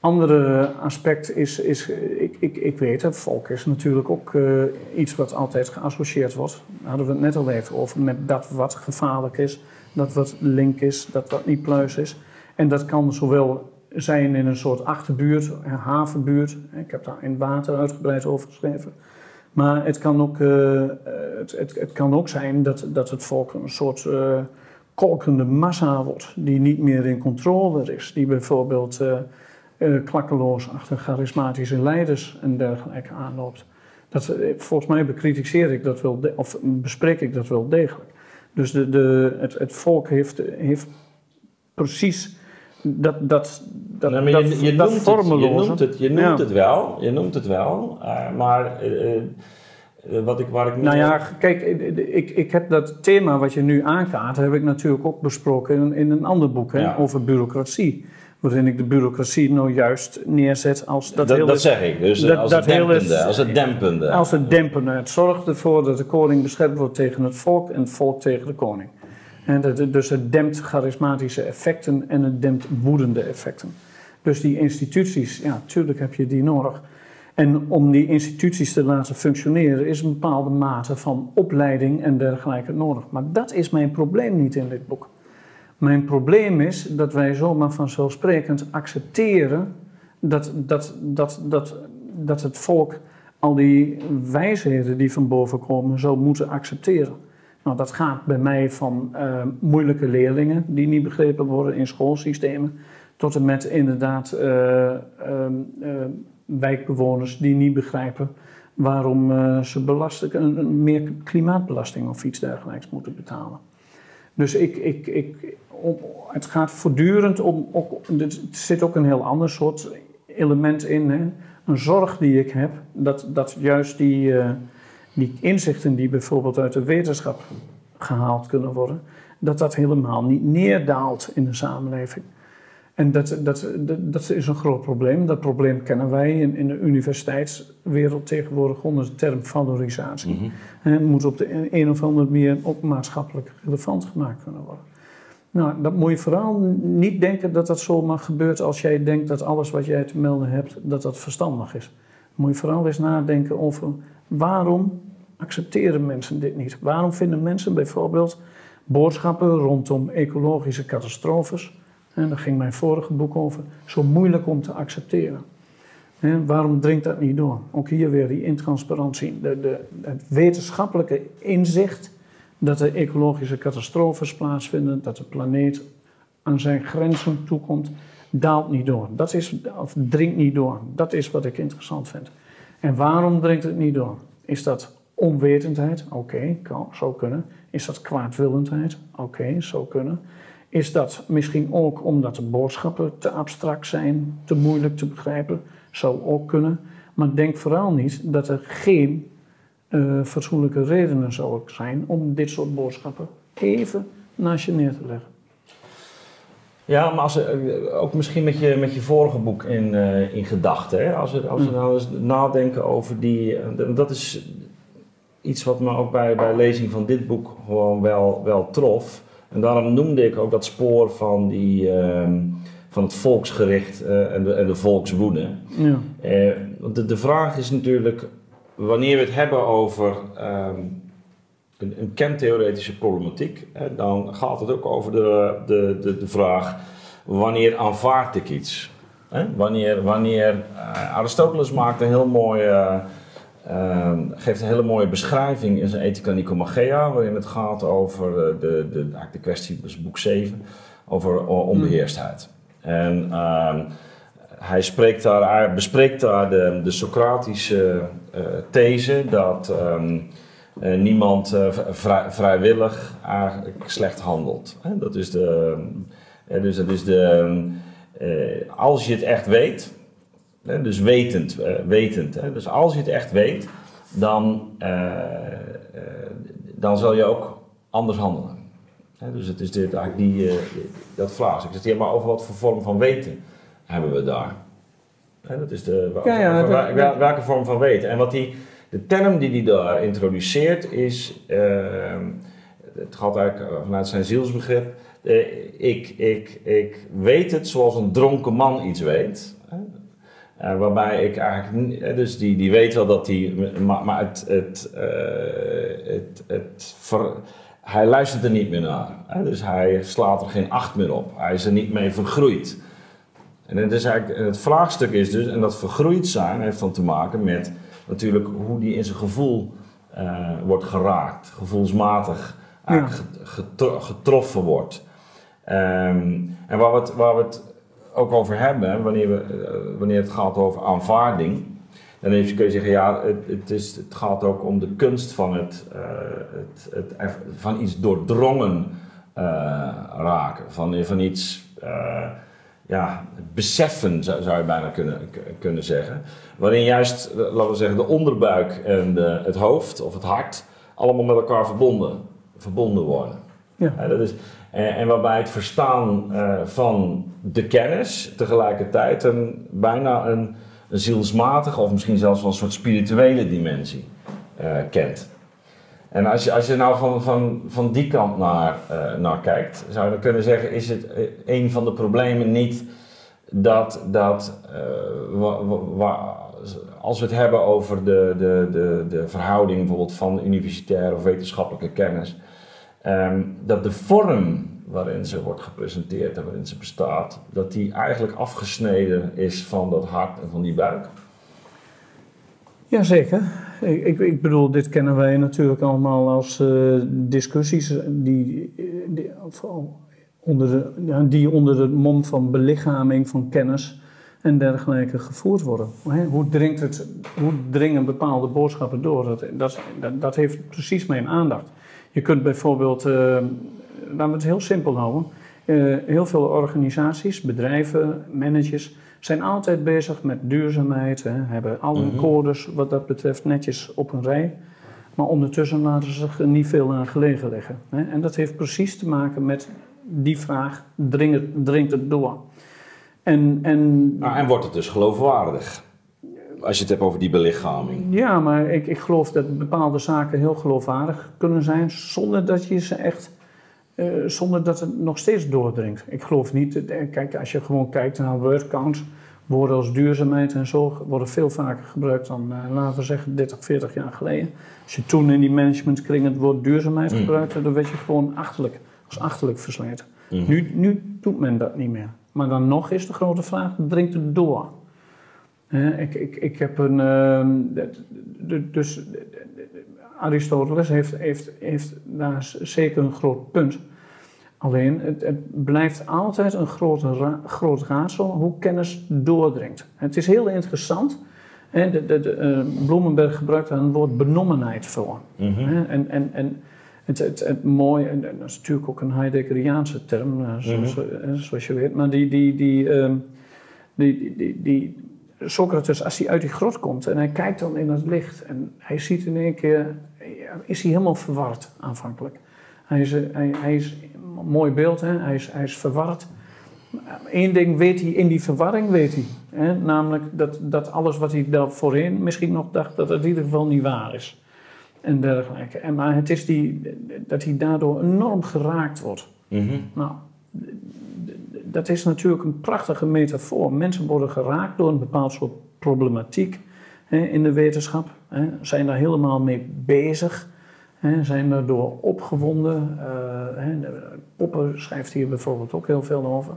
Andere aspect is, is ik, ik, ik weet het, volk is natuurlijk ook uh, iets wat altijd geassocieerd wordt. Daar hadden we het net al even over, met dat wat gevaarlijk is, dat wat link is, dat wat niet pluis is. En dat kan zowel zijn in een soort achterbuurt, een havenbuurt. Ik heb daar in water uitgebreid over geschreven. Maar het kan ook, uh, het, het, kan ook zijn dat, dat het volk een soort uh, kolkende massa wordt, die niet meer in controle is. Die bijvoorbeeld uh, klakkeloos achter charismatische leiders en dergelijke aanloopt. Dat, volgens mij bekritiseer ik dat wel, of bespreek ik dat wel degelijk. Dus de, de, het, het volk heeft, heeft precies dat, dat, dat, je, je, dat noemt het, je noemt het, je noemt het wel, je noemt het wel, uh, maar uh, wat ik, waar ik Nou ja, kijk, ik, ik heb dat thema wat je nu aankaart, heb ik natuurlijk ook besproken in, in een ander boek hè, ja. over bureaucratie. Waarin ik de bureaucratie nou juist neerzet als dat, dat hele... Dat zeg ik, dus dat, als, dat het dempende, als het dempende. Als het dempende. Het zorgt ervoor dat de koning beschermd wordt tegen het volk en het volk tegen de koning. Dus het dempt charismatische effecten en het dempt woedende effecten. Dus die instituties, ja, tuurlijk heb je die nodig. En om die instituties te laten functioneren is een bepaalde mate van opleiding en dergelijke nodig. Maar dat is mijn probleem niet in dit boek. Mijn probleem is dat wij zomaar vanzelfsprekend accepteren dat, dat, dat, dat, dat het volk al die wijsheden die van boven komen zou moeten accepteren. Dat gaat bij mij van uh, moeilijke leerlingen die niet begrepen worden in schoolsystemen, tot en met inderdaad uh, uh, wijkbewoners die niet begrijpen waarom uh, ze een, meer klimaatbelasting of iets dergelijks moeten betalen. Dus ik, ik, ik, het gaat voortdurend om, ook, er zit ook een heel ander soort element in. Hè? Een zorg die ik heb, dat, dat juist die, die inzichten die bijvoorbeeld uit de wetenschap gehaald kunnen worden, dat dat helemaal niet neerdaalt in de samenleving. En dat, dat, dat, is een groot probleem. Dat probleem kennen wij in, in de universiteitswereld tegenwoordig onder de term valorisatie. Mm En het moet op de een of andere manier ook maatschappelijk relevant gemaakt kunnen worden. Nou, dat moet je vooral niet denken dat dat zomaar gebeurt als jij denkt dat alles wat jij te melden hebt, dat dat verstandig is. Moet je vooral eens nadenken over waarom accepteren mensen dit niet? Waarom vinden mensen bijvoorbeeld boodschappen rondom ecologische catastrofes en daar ging mijn vorige boek over, zo moeilijk om te accepteren. En waarom dringt dat niet door? Ook hier weer die intransparantie, de, de, het wetenschappelijke inzicht dat er ecologische catastrofes plaatsvinden, dat de planeet aan zijn grenzen toekomt, daalt niet door. Dat is, of dringt niet door. Dat is wat ik interessant vind. En waarom dringt het niet door? Is dat onwetendheid? Oké, kan zo kunnen. Is dat kwaadwillendheid? Oké, zo kunnen. Is dat misschien ook omdat de boodschappen te abstract zijn, te moeilijk te begrijpen? Zou ook kunnen. Maar denk vooral niet dat er geen uh, fatsoenlijke redenen zou zijn om dit soort boodschappen even naast je neer te leggen. Ja, maar als, uh, ook misschien met je, met je vorige boek in, uh, in gedachten. Als we, als we mm. nou eens nadenken over die. dat is iets wat me ook bij, bij lezing van dit boek gewoon wel, wel trof. En daarom noemde ik ook dat spoor van, die, ehm, van het volksgericht uh, en, de, en de volkswoede. Ja. De, de vraag is natuurlijk, wanneer we het hebben over ehm, een, kentheoretische problematiek, dan gaat het ook over de, de, de, de vraag, wanneer aanvaard ik iets? Wanneer, wanneer uh, Aristoteles maakt een heel mooi uh, geeft een hele mooie beschrijving in zijn Ethica Nicomachea, waarin het gaat over de, de, de, de kwestie, dus boek 7, over onbeheerstheid. En uh, hij, spreekt daar, bespreekt daar de, de Socratische these dat um, uh, niemand uh, vrij, vrijwillig eigenlijk slecht handelt. Dat is de, dus dat is de, als je het echt weet, dus wetend. Wetend Dus als je het echt weet, dan, dan zal je ook anders handelen. dus het is dit, eigenlijk die, dat fraas. Ik zeg maar over wat voor vorm van weten hebben we daar. dat is de, ja, ja, welke vorm van weten. En wat die, de term die hij daar introduceert is, ehm, het gaat eigenlijk vanuit zijn zielsbegrip, ik, ik, ik weet het zoals een dronken man iets weet. Uh, waarbij ik eigenlijk, eh, dus die, die weet wel dat hij, maar, het, het, het, het hij luistert er niet meer naar. Dus hij slaat er geen acht meer op. Hij is er niet mee vergroeid. En het, is eigenlijk, het vraagstuk is dus, en dat vergroeid zijn heeft dan te maken met natuurlijk hoe die in zijn gevoel uh, wordt geraakt, gevoelsmatig ja. getroffen wordt. Um, en waar we het, waar we het ook over hebben, wanneer, we, uh, wanneer het gaat over aanvaarding, dan kun je zeggen, ja, het, het, is, het gaat ook om de kunst van, het, uh, het, het, van iets doordrongen raken, van, van iets, ja, beseffen zou, zou, je bijna kunnen, kunnen zeggen. Waarin juist, laten we zeggen, de onderbuik en de, het hoofd of het hart allemaal met elkaar verbonden, verbonden worden. Ja. dat is, en, en, waarbij het verstaan van de kennis tegelijkertijd een, bijna een, een zielsmatige of misschien zelfs wel een soort spirituele dimensie uh, kent. En als je, als je nou van, van, van die kant naar, uh, naar kijkt, zou je kunnen zeggen: is het eh, een van de problemen niet dat, dat uh, als we het hebben over de, de, de, de verhouding bijvoorbeeld van universitaire of wetenschappelijke kennis, um, dat de vorm waarin ze wordt gepresenteerd en waarin ze bestaat, dat die eigenlijk afgesneden is van dat hart en van die buik? Jazeker. Ik, ik, ik bedoel, dit kennen wij natuurlijk allemaal als uh, discussies die, die, onder de, die onder de mom van belichaming van kennis en dergelijke gevoerd worden. Hoe, dringt het, hoe dringen bepaalde boodschappen door? Dat, dat, heeft precies mijn aandacht. Je kunt bijvoorbeeld, eh, laten we het heel simpel houden, Eh, heel veel organisaties, bedrijven, managers zijn altijd bezig met duurzaamheid, hè, hebben al hun Mhm. codes wat dat betreft netjes op een rij. Maar ondertussen laten ze zich er niet veel aan gelegen liggen. Hè. En dat heeft precies te maken met die vraag, dringt het, dringt het door? En, en Nou, en wordt het dus geloofwaardig? Als je het hebt over die belichaming. ja, maar ik, ik geloof dat bepaalde zaken heel geloofwaardig kunnen zijn zonder dat je ze echt, zonder dat het nog steeds doordringt. Ik geloof niet, eh, kijk, als je gewoon kijkt naar word counts, woorden als duurzaamheid en zo worden veel vaker gebruikt dan, eh, laten we zeggen, 30, 40 jaar geleden. Als je toen in die managementkring het woord duurzaamheid Mm. gebruikte, dan werd je gewoon achterlijk, als achterlijk versleten. Mhm. Nu, nu doet men dat niet meer. Maar dan nog is de grote vraag, dringt het door? Ik, ik, ik heb een. ehm, dus Aristoteles heeft, heeft, heeft daar zeker een groot punt. Alleen, het, het blijft altijd een groot, ra- groot raadsel hoe kennis doordringt. Het is heel interessant. Hè, de, de, de, eh, Bloemenberg gebruikt daar een woord benommenheid voor. Mhm. Hè, En, en, en het, het, het mooie, en dat is natuurlijk ook een Heideggeriaanse term, eh, zoals, Mhm. eh, zoals je weet, maar die, die, die, ehm, die, die, die, die Socrates, als hij uit die grot komt en hij kijkt dan in het licht en hij ziet in één keer, is hij helemaal verward aanvankelijk. Hij is, hij, hij is een mooi beeld, hè? Hij, is, hij is verward. Eén ding weet hij, in die verwarring weet hij. Hè? Namelijk dat, dat alles wat hij daar voorheen misschien nog dacht, dat het in ieder geval niet waar is. En dergelijke. En, maar het is die, dat hij daardoor enorm geraakt wordt. Mhm. Nou, d- d- dat is natuurlijk een prachtige metafoor. Mensen worden geraakt door een bepaald soort problematiek hè, in de wetenschap. Hè, zijn daar helemaal mee bezig. Hè, zijn daardoor opgewonden. eh, Poppen schrijft hier bijvoorbeeld ook heel veel over.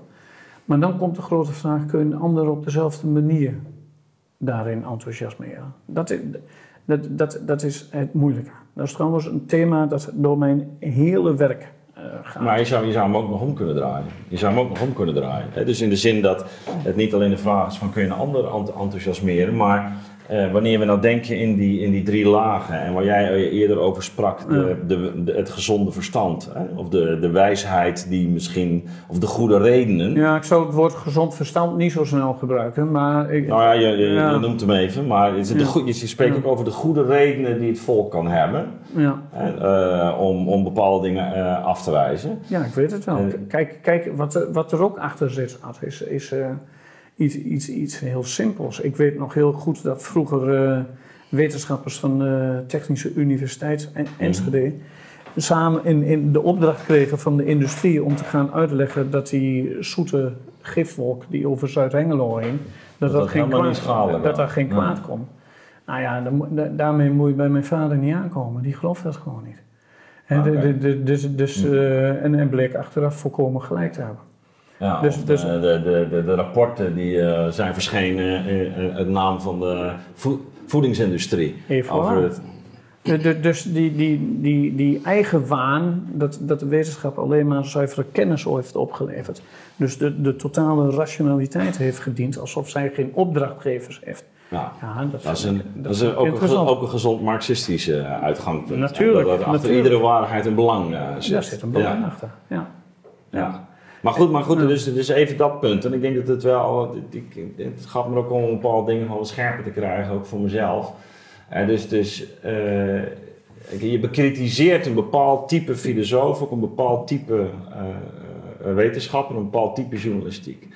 Maar dan komt de grote vraag: kun je een ander op dezelfde manier daarin enthousiasmeren? Dat is, dat, dat, dat is het moeilijke. Dat is trouwens een thema dat door mijn hele werk gaat. Maar je zou, je zou hem ook nog om kunnen draaien. Je zou hem ook nog om kunnen draaien. Hè? Dus in de zin dat het niet alleen de vraag is van kun je een ander ent- enthousiasmeren, maar eh, wanneer we nou denken in die, in die drie lagen en waar jij eerder over sprak, de, de, de- het gezonde verstand, hè? of de, de wijsheid die misschien, of de goede redenen. Ja, ik zou het woord gezond verstand niet zo snel gebruiken, maar ik, Nou ja, je, je, Ja. je noemt hem even, maar is het de je spreekt ook over de goede redenen die het volk kan hebben ja, hè? eh, om, om bepaalde dingen eh, af te wijzen. ja, ik weet het wel. Kijk, kijk wat, er- wat er ook achter zit, Ad, is, is iets, iets, iets heel simpels. Ik weet nog heel goed dat vroeger eh, wetenschappers van de Technische Universiteit en Enschede samen in, in de opdracht kregen van de industrie om te gaan uitleggen dat die zoete gifwolk die over Zuid-Hengelo heen, dat, dat dat, geen kwaad, dat daar geen kwaad kon. Nou ja, daarmee moet je bij mijn vader niet aankomen. Die gelooft dat gewoon niet. De- de- de- dus, dus, en, en bleek achteraf volkomen gelijk te hebben. Ja, Dus- dus- de, de, de, rapporten die eh, zijn verschenen in het naam van de voed- voedingsindustrie. Even Over het, De- dus die, die, die, die eigen waan dat, dat de wetenschap alleen maar zuivere kennis heeft opgeleverd. Dus de, de totale rationaliteit heeft gediend alsof zij geen opdrachtgevers heeft. ja, Ja, dat, dat is, een, dat is een- ook, een, ook een gezond marxistische eh, uitgangspunt. Natuurlijk, Dat, achter natuurlijk. iedere waarheid een belang eh, zit. Daar zit een belang Ja. achter. Ja. Ja. Maar goed, maar goed dus, dus even dat punt. En ik denk dat het wel, het gaat me ook om een bepaalde dingen gewoon scherper te krijgen, ook voor mezelf. Eh, dus dus eh, je bekritiseert een bepaald type filosoof, ook een bepaald type eh, eh, wetenschapper, een bepaald type journalistiek.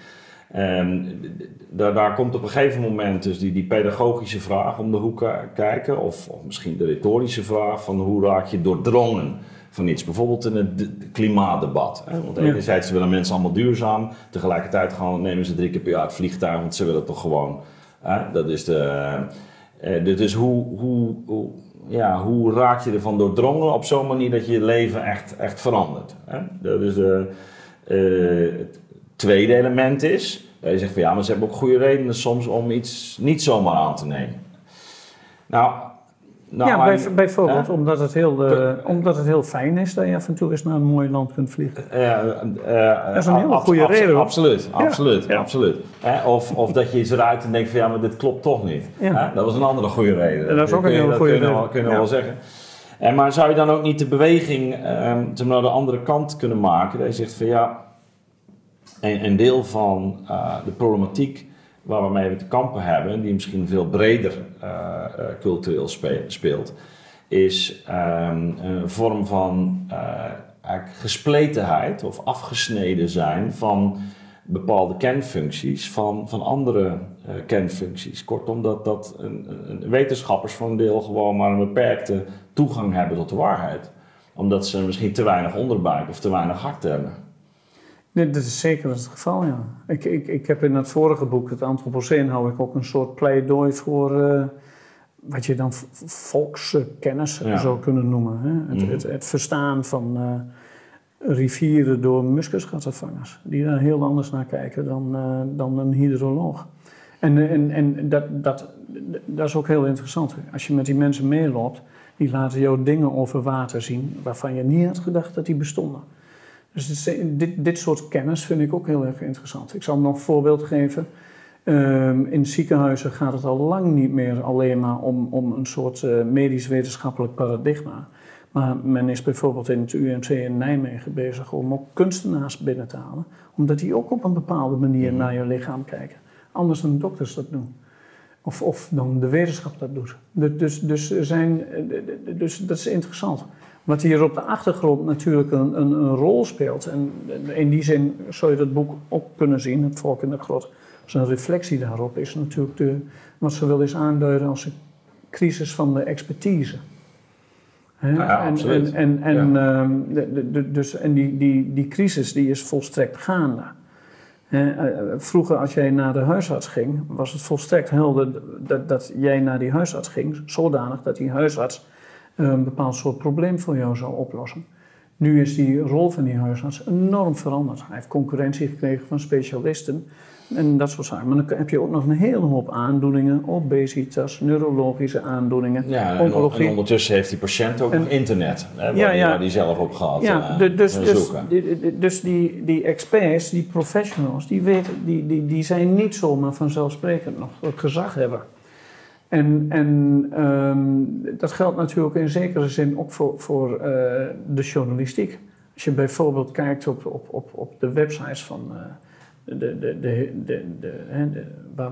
Daar, daar komt op een gegeven moment dus die, die pedagogische vraag om de hoek kijken, of, of misschien de retorische vraag van hoe raak je doordrongen van iets. Bijvoorbeeld in het klimaatdebat. Hè? Want enerzijds willen mensen allemaal duurzaam, tegelijkertijd gaan, nemen ze drie keer per jaar het vliegtuig, want ze willen toch gewoon. Hè? Dat is de. eh, dit is hoe, hoe, hoe, ja, hoe raak je ervan doordrongen op zo'n manier dat je je leven echt, echt verandert. Hè? Dat is de, eh, het tweede element is, dat je zegt van ja, maar ze hebben ook goede redenen soms om iets niet zomaar aan te nemen. Nou, Nou, ja, bij, bijvoorbeeld hè? omdat, het heel, eh, omdat het heel fijn is dat je af en toe eens naar een mooi land kunt vliegen. Ja, eh, Dat is een hele goede reden. Absoluut, Ja, absoluut, ja. absoluut. Hè, Of, of dat je iets eruit en denkt van ja, maar dit klopt toch niet. Ja. Hè, Dat was een andere goede reden. En dat is ook een hele goede kun reden. wel- kun je Ja. wel zeggen. En maar zou je dan ook niet de beweging ehm, zeg maar, naar de andere kant kunnen maken? Dat je zegt van ja, een, een deel van eh, de problematiek waar we mee te kampen hebben, die misschien veel breder eh, eh, cultureel spe- speelt, is ehm, een vorm van eh, gespletenheid of afgesneden zijn van bepaalde kernfuncties van, van andere eh, kernfuncties. Kortom, dat, dat een, wetenschappers voor een deel gewoon maar een beperkte toegang hebben tot de waarheid. Omdat ze misschien te weinig onderbuik of te weinig hart hebben. Nee, dat is zeker het geval, ja. Ik, ik, ik heb in het vorige boek, het Anthropoceen, hou ik ook een soort pleidooi voor eh, wat je dan volkskennis Ja. zou kunnen noemen. Hè? Het, Mhm. het, het verstaan van eh, rivieren door muskusgattenvangers, die daar heel anders naar kijken dan, eh, dan een hydroloog. En, en, en dat, dat, dat is ook heel interessant. Als je met die mensen meeloopt, die laten jou dingen over water zien waarvan je niet had gedacht dat die bestonden. Dus dit, dit soort kennis vind ik ook heel erg interessant. Ik zal nog een voorbeeld geven. Ehm, in ziekenhuizen gaat het al lang niet meer alleen maar om, om een soort eh, medisch-wetenschappelijk paradigma. Maar men is bijvoorbeeld in het UMC in Nijmegen bezig om ook kunstenaars binnen te halen. Omdat die ook op een bepaalde manier naar je lichaam kijken. Anders dan dokters dat doen. Of, of dan de wetenschap dat doet. Du- Dus, dus, er zijn, eh, dus dat is interessant. Wat hier op de achtergrond natuurlijk een, een, een rol speelt. En in die zin zou je dat boek ook kunnen zien, Het Volk in de Grot. Als een reflectie daarop is natuurlijk de, wat ze wel eens aanduiden als een crisis van de expertise. Hè? Ja, en, absoluut. En, en, en, ehm, de, de- de- dus, en die, die, die crisis die is volstrekt gaande. Hè, eh, vroeger als jij naar de huisarts ging, was het volstrekt helder dat, dat jij naar die huisarts ging, zodanig dat die huisarts eh, een bepaald soort probleem voor jou zou oplossen. Nu is die rol van die huisarts enorm veranderd. Hij heeft concurrentie gekregen van specialisten en dat soort zaken. Maar dan heb je ook nog een hele hoop aandoeningen, obesitas, neurologische aandoeningen, Ja, en, ondertussen heeft die patiënt ook En- nog internet, hè, waar, Ja, die, ja. waar die zelf op gaat Ja, eh, de- dus, dus, die- dus die, die experts, die professionals, die, weten, die, die, die zijn niet zomaar vanzelfsprekend nog het gezag hebben. En, en ehm, dat geldt natuurlijk in zekere zin ook voor, voor eh, de journalistiek. Als je bijvoorbeeld kijkt op, op, op, op de websites van eh, de, de, de, de,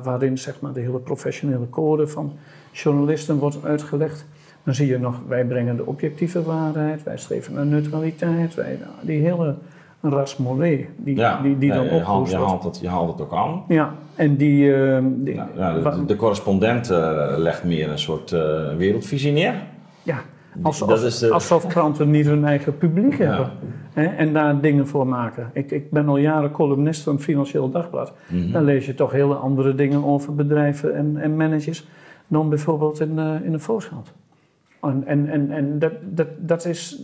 waarin zeg maar, de hele professionele code van journalisten wordt uitgelegd. Dan zie je nog, wij brengen de objectieve waarheid, wij streven naar neutraliteit, wij, die hele rasmolé die, ja, die, die ja, dan je, haalt, opgehoest je, haalt het, je haalt het ook aan. Ja, en die... die Ja, ja, de, wa- de, de correspondent eh, legt meer een soort eh, wereldvisie neer. ja, als, als, de- alsof kranten niet hun eigen publiek Ja. hebben. Hè, en daar dingen voor maken. Ik, ik ben al jaren columnist van Financieel Dagblad. Mhm. Daar lees je toch hele andere dingen over bedrijven en, en managers dan bijvoorbeeld in, in de Volkskrant. En, en, en, en dat, dat, dat is,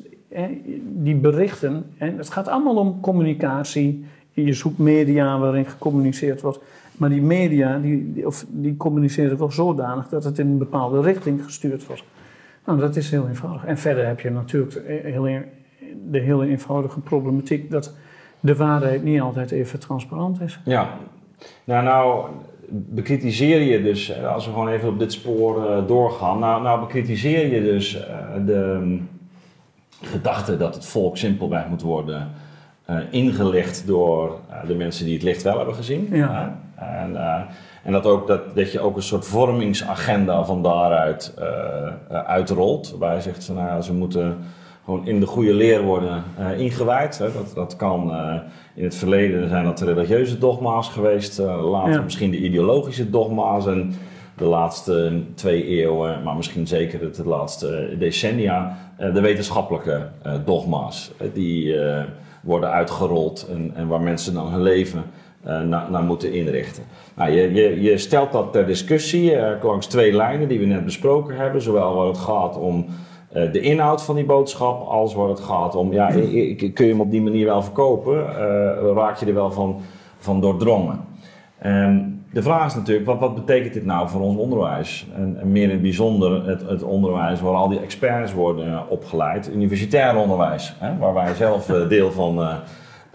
die berichten, hè, het gaat allemaal om communicatie. Je zoekt media waarin gecommuniceerd wordt. Maar die media, die, of, die communiceren wel zodanig dat het in een bepaalde richting gestuurd wordt. Nou, dat is heel eenvoudig. En verder heb je natuurlijk heel, een- de hele eenvoudige problematiek dat de waarheid niet altijd even transparant is. Ja, nou, nou bekritiseer je dus, eh, als we gewoon even op dit spoor eh, doorgaan, nou, nou bekritiseer je dus eh, de gedachte dat het volk simpelweg moet worden eh, ingelicht door eh, de mensen die het licht wel hebben gezien. Ja. En, eh, en dat, ook, dat, dat je ook een soort vormingsagenda van daaruit uitrolt, waarbij je zegt van nou, ze moeten gewoon in de goede leer worden ingewijd. Hè. Dat, dat kan in het verleden zijn dat de religieuze dogma's geweest, later Ja. misschien de ideologische dogma's en de laatste twee eeuwen, maar misschien zeker de laatste decennia, eh, de wetenschappelijke eh, dogma's. eh, die worden uitgerold en, waar mensen dan hun leven naar, moeten inrichten. Nou, je, je, je stelt dat ter discussie langs twee lijnen die we net besproken hebben. Zowel waar het gaat om de inhoud van die boodschap, als waar het gaat om, ja, kun je hem op die manier wel verkopen? Raak je er wel van, van doordrongen? Ehm, de vraag is natuurlijk, wat, wat betekent dit nou voor ons onderwijs? En, en meer in het bijzonder het, het, onderwijs waar al die experts worden opgeleid, universitair onderwijs, hè, waar wij zelf uh, deel van uh,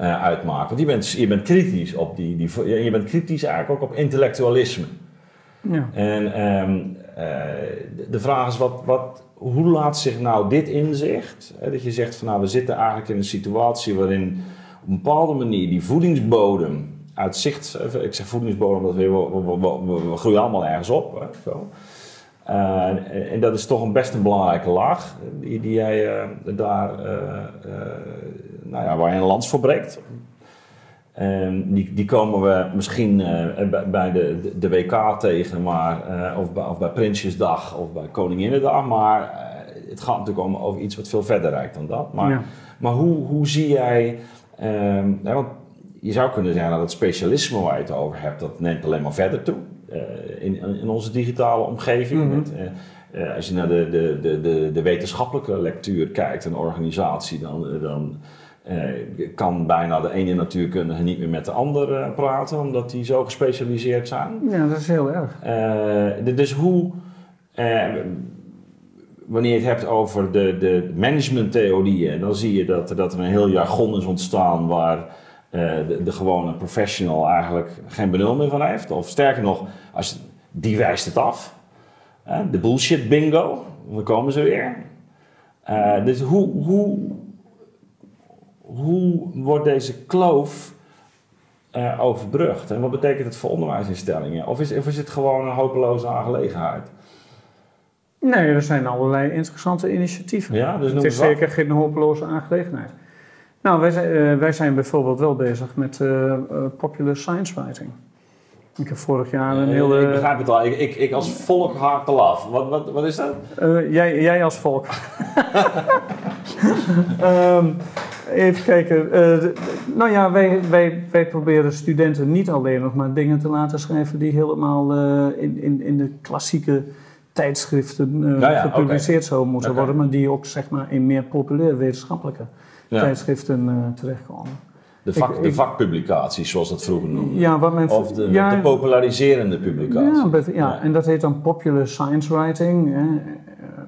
uh, uitmaken. Want je bent, je bent kritisch op die, die, je bent kritisch eigenlijk ook op intellectualisme. Ja. En um, de, de vraag is, wat, wat, hoe laat zich nou dit inzicht, hè, dat je zegt van nou we zitten eigenlijk in een situatie waarin op een bepaalde manier die voedingsbodem uit zicht, ik zeg voedingsbodem omdat we, we, we, we groeien allemaal ergens op. Hè, zo. Uh, en dat is toch een best een belangrijke laag die, die jij uh, daar, uh, nou ja, waar je een lans voor breekt. die, die komen we misschien bij de, de, WK tegen, maar, of, bij, of bij Prinsjesdag of bij Koninginnedag, maar het gaat natuurlijk om over iets wat veel verder reikt dan dat. Maar, ja. maar hoe, hoe zie jij, want je zou kunnen zeggen dat het specialisme waar je het over hebt, dat neemt alleen maar verder toe uh, in, in, onze digitale omgeving. Mm -hmm. met, uh, uh, als je naar de, de, de, de, de wetenschappelijke lectuur kijkt, een organisatie, dan, dan kan bijna de ene natuurkundige niet meer met de andere praten, omdat die zo gespecialiseerd zijn. Ja, dat is heel erg. dus hoe wanneer je het hebt over de, de managementtheorieën, dan zie je dat, dat er een heel jargon is ontstaan waar de, de, gewone professional eigenlijk geen benul meer van heeft. Of sterker nog, als, die wijst het af. Uh, de bullshit bingo, we komen ze weer. Uh, dus hoe, hoe, hoe wordt deze kloof overbrugd? En wat betekent het voor onderwijsinstellingen? Of is, of is het gewoon een hopeloze aangelegenheid? Nee, er zijn allerlei interessante initiatieven. Ja, dus het is zeker geen hopeloze aangelegenheid. Nou, wij zijn, uh, wij zijn bijvoorbeeld wel bezig met uh, uh, popular science writing. Ik heb vorig jaar een hele... Ik begrijp het al. Ik, ik, ik als volk haak laf. Wat, wat, wat is dat? jij, jij als volk. um, even kijken. nou ja, wij, wij, wij proberen studenten niet alleen nog maar dingen te laten schrijven die helemaal in, in, in de klassieke tijdschriften ja, gepubliceerd okay. zouden moeten okay. worden, maar die ook zeg maar in meer populair wetenschappelijke ja. tijdschriften uh, terechtkomen. De, vak, ik, de vakpublicaties, zoals dat vroeger noemde. Ja, wat men, of de, ja, de populariserende publicatie. Ja, ja, en dat heet dan popular science writing. Hè.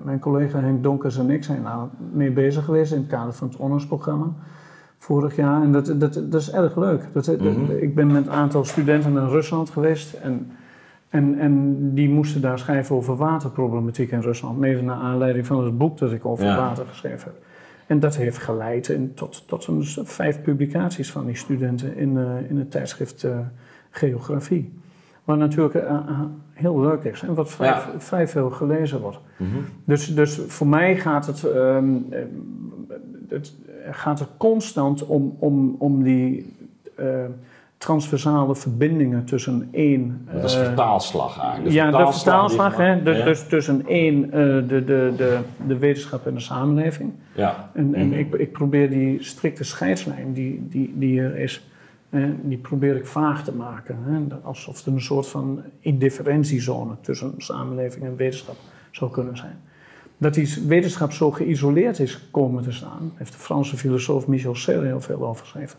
Mijn collega Henk Donkers en ik zijn daar mee bezig geweest in het kader van het honors-programma vorig jaar. En dat, dat, dat is erg leuk. Dat, mm -hmm. ik ben met een aantal studenten naar Rusland geweest en en, en die moesten daar schrijven over waterproblematiek in Rusland, mede naar aanleiding van het boek dat ik over water geschreven heb. En dat heeft geleid in, tot, tot een, vijf publicaties van die studenten in, uh, in het tijdschrift uh, Geografie. Wat natuurlijk uh, heel leuk is en wat vrij, ja. vrij veel gelezen wordt. Mm -hmm. dus, dus voor mij gaat het, um, het, gaat het constant om, om, om die transversale verbindingen tussen één... Dat is vertaalslag eigenlijk. De ja, de vertaalslag. Hè, dus, ja. dus tussen één, uh, de, de, de, de wetenschap en de samenleving. Ja. En, en mm -hmm. ik, ik probeer die strikte scheidslijn die, die, die er is, die probeer ik vaag te maken. Hè, alsof er een soort van indifferentiezone tussen samenleving en wetenschap zou kunnen zijn. Dat die wetenschap zo geïsoleerd is komen te staan, heeft de Franse filosoof Michel Serre heel veel over geschreven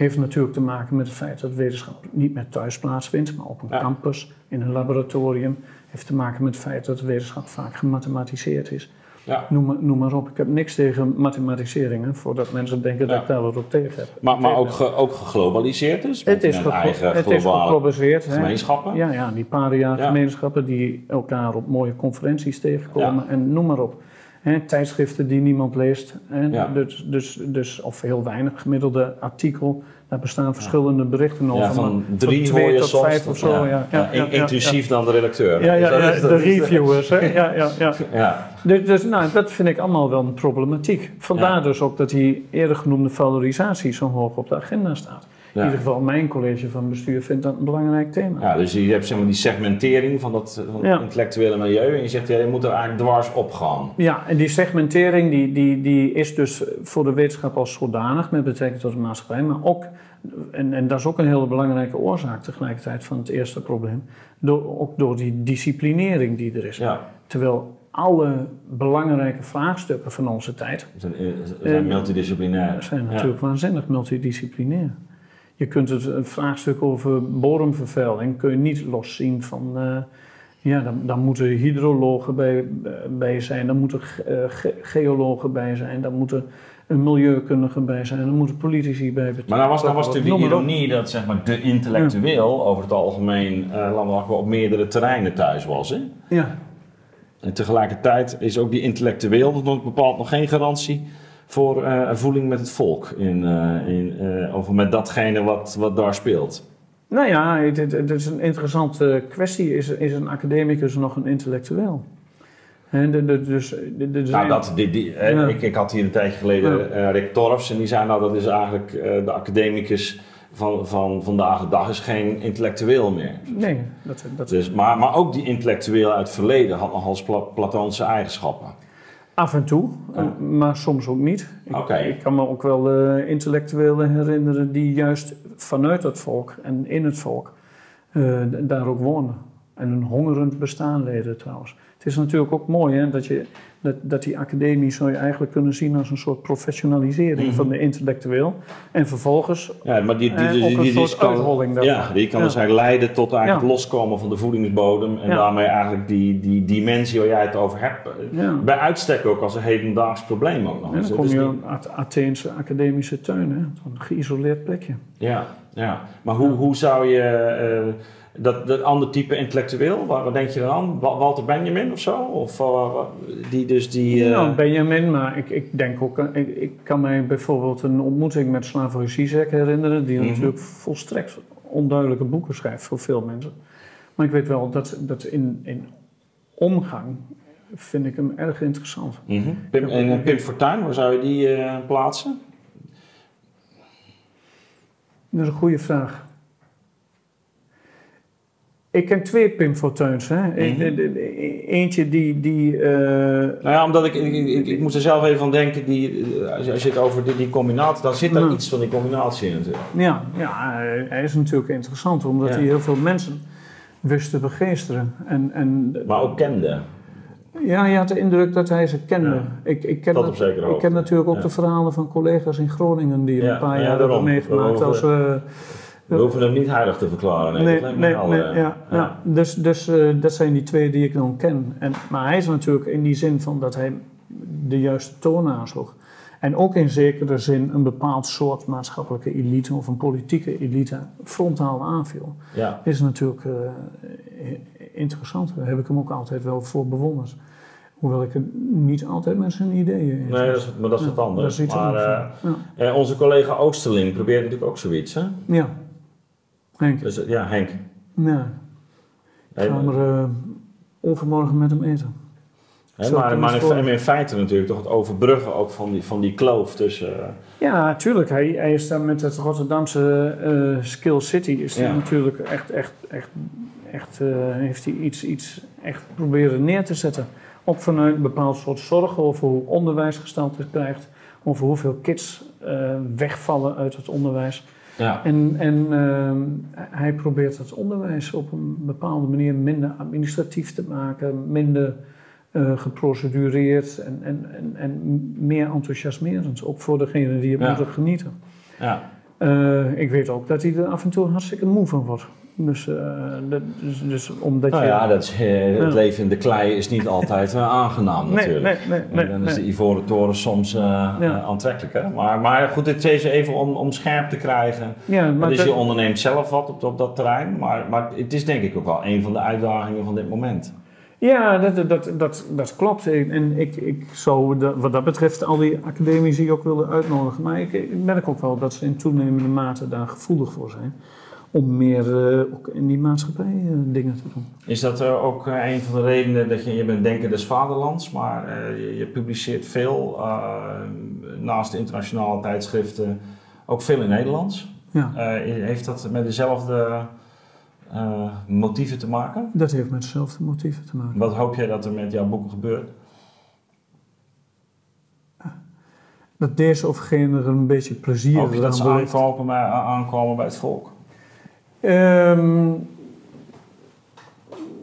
heeft natuurlijk te maken met het feit dat wetenschap niet meer thuis plaatsvindt, maar op een ja. campus, in een laboratorium. Heeft te maken met het feit dat wetenschap vaak gemathematiseerd is. Ja. Noem, noem, maar op. Ik heb niks tegen mathematiseringen, voordat mensen denken dat ik daar wat op tegen heb. Maar, maar ook, ge, ook geglobaliseerd dus? Het is, ge eigen het is geglobaliseerd. Gemeenschappen? Ja, ja, die paria gemeenschappen die elkaar op mooie conferenties tegenkomen en noem maar op. Hè, tijdschriften die niemand leest. Hè, ja. dus, dus, dus, of heel weinig gemiddelde artikel. Daar bestaan verschillende berichten over. Ja, van drie van twee tot soms, vijf of zo. Ja. Ja, inclusief dan de redacteur. Ja, ja, ja, de reviewers. Hè? Ja, ja, ja. ja. Dus, dus nou, dat vind ik allemaal wel een problematiek. Vandaar dus ook dat die eerder genoemde valorisatie zo hoog op de agenda staat. In ieder geval, mijn college van bestuur vindt dat een belangrijk thema. Ja, dus je hebt zeg maar, die segmentering van dat van intellectuele milieu en je zegt, ja, je moet er eigenlijk dwars op gaan. Ja, en die segmentering die, die, die is dus voor de wetenschap als zodanig met betrekking tot de maatschappij, maar ook, en, en dat is ook een hele belangrijke oorzaak tegelijkertijd van het eerste probleem, door, ook door die disciplinering die er is. Ja. Terwijl alle belangrijke vraagstukken van onze tijd zijn, zijn multidisciplinair. zijn natuurlijk ja. waanzinnig multidisciplinair. Je kunt het een vraagstuk over bodemvervuiling kun je niet loszien van. eh, ja, dan, dan moeten hydrologen bij, bij zijn, dan moeten ge- eh, ge- geologen bij zijn, dan moeten een milieukundige bij zijn, dan moeten politici bij betrokken Maar dan was, dan was natuurlijk ironie dat zeg maar, de intellectueel over het algemeen eh, zeggen, op meerdere terreinen thuis was. Hè? Ja, En tegelijkertijd is ook die intellectueel nog bepaald nog geen garantie voor een voeling met het volk. In, eh, in, eh, of met datgene wat, wat daar speelt. nou ja, het, het- is een interessante kwestie. Is, is een academicus nog een intellectueel? Hè, de, de, dus, de, Nou, dat, die, die, Ja. ik, ik had hier een tijdje geleden eh, Rick Torfs en die zei nou dat is eigenlijk de academicus van, van vandaag de dag is geen intellectueel meer. Nee, dat, dat Dus, maar, maar ook die intellectueel uit het verleden had nogal Platoonse eigenschappen. Af en toe, Ja. eh, maar soms ook niet. Ik, ik kan me ook wel eh, intellectuelen herinneren die juist vanuit het volk en in het volk eh, daar ook woonden. En een hongerend bestaan leden trouwens. Het is natuurlijk ook mooi hè, dat, je, dat, dat die academie zou je eigenlijk kunnen zien als een soort professionalisering Mhm. van de intellectueel. En vervolgens Ja, maar die, die, Eh, die, die, een kan, ja, die kan Ja. dus eigenlijk leiden tot eigenlijk Ja. het loskomen van de voedingsbodem. En Ja. daarmee eigenlijk die, die dimensie waar jij het over hebt. eh. Bij uitstek ook als een hedendaags probleem ook nog En dan Het kom je het Atheense academische tuin, hè? een geïsoleerd plekje. Ja, ja. Maar hoe, hoe zou je eh, dat, dat andere type intellectueel, waar, wat denk je dan aan? Wa- Walter Benjamin of zo? Of eh, die dus die. eh, Nou, Benjamin, maar ik, ik denk ook, aan- ik, ik kan mij bijvoorbeeld een ontmoeting met Slavoj Zizek herinneren, die Mhm. natuurlijk volstrekt onduidelijke boeken schrijft voor veel mensen. Maar ik weet wel dat, dat in, in omgang vind ik hem erg interessant. Pim, en eh, Pim Fortuyn, waar zou je die eh, plaatsen? Dat is een goede vraag. Ik ken twee Pim Fortuyn's. Hè. Mhm. Eentje die... die eh, Nou ja, omdat ik, ik, ik, ik moest er zelf even aan denken, die, eh, als je, als je het over die, die combinatie, dan zit daar Ja. iets van die combinatie in natuurlijk. Ja, ja, hij is natuurlijk interessant omdat Ja. hij heel veel mensen wist te begeesteren. En, en, Maar ook kende. ja, je had de indruk dat hij ze kende. Ja. Ik, ik, ken Tot dat- op zekere ik ken natuurlijk ook Ja. de verhalen van collega's in Groningen die Ja, een paar ja, jaar hebben meegemaakt. Als, eh, We hoeven hem niet heilig te verklaren. Nee, nee, dat nee, wel, nee, eh, ja, ja. Dus, dus eh, dat zijn die twee die ik dan ken. En, maar hij is natuurlijk in die zin van dat hij de juiste toon aansloeg. En ook in zekere zin een bepaald soort maatschappelijke elite of een politieke elite frontaal aanviel. Ja. is natuurlijk eh, interessant. Daar heb ik hem ook altijd wel voor bewonderd. Hoewel ik het niet altijd met zijn ideeën eens Nee, dat is, maar dat is Ja, wat anders. is maar anders, ja. onze collega Oosterling probeert natuurlijk ook zoiets, hè? Ja, Henk. Dus, eh, ja, Henk. Ja, ik Hey, ga maar- er eh, overmorgen met hem eten. maar maar in, feite natuurlijk toch het overbruggen ook van die, van die kloof tussen... eh, Ja, tuurlijk. Hij, hij is daar met het Rotterdamse Skill City is hij Ja. natuurlijk echt, echt, echt, echt heeft hij iets, iets echt proberen neer te zetten. Ook vanuit een bepaald soort zorgen over hoe onderwijs gestalte krijgt, over hoeveel kids wegvallen uit het onderwijs. Ja. En, en ehm, hij probeert het onderwijs op een bepaalde manier minder administratief te maken, minder eh, geprocedureerd en, en, en, en meer enthousiasmerend. Ook voor degene die het Ja. moeten genieten. ja. Eh, ik weet ook dat hij er af en toe hartstikke moe van wordt. Dus, eh, dat, dus, dus omdat Nou je... ja, dat eh, het leven in de klei is niet altijd eh, aangenaam nee, natuurlijk. nee, nee, nee, en dan is de Ivoren Toren soms Ja. eh, aantrekkelijker. Maar, maar goed, het is even om, om scherp te krijgen. Ja, maar dus dat- je onderneemt zelf wat op, op dat terrein. Maar, maar het is denk ik ook wel een van de uitdagingen van dit moment. Ja, dat, dat, dat, dat klopt. En ik, ik zou wat dat betreft al die academici ook willen uitnodigen. Maar ik, ik merk ook wel dat ze in toenemende mate daar gevoelig voor zijn. Om meer eh, ook in die maatschappij eh, dingen te doen. Is dat eh, ook een van de redenen dat je, je bent denker des vaderlands, maar je, je publiceert veel naast internationale tijdschriften, ook veel in Nederlands. Ja, heeft dat met dezelfde motieven te maken? dat heeft met dezelfde motieven te maken. Wat hoop jij dat er met jouw boeken gebeurt? Dat deze of gene er een beetje plezier je dat ze aankomen bij, aankomen bij het volk? Ehm,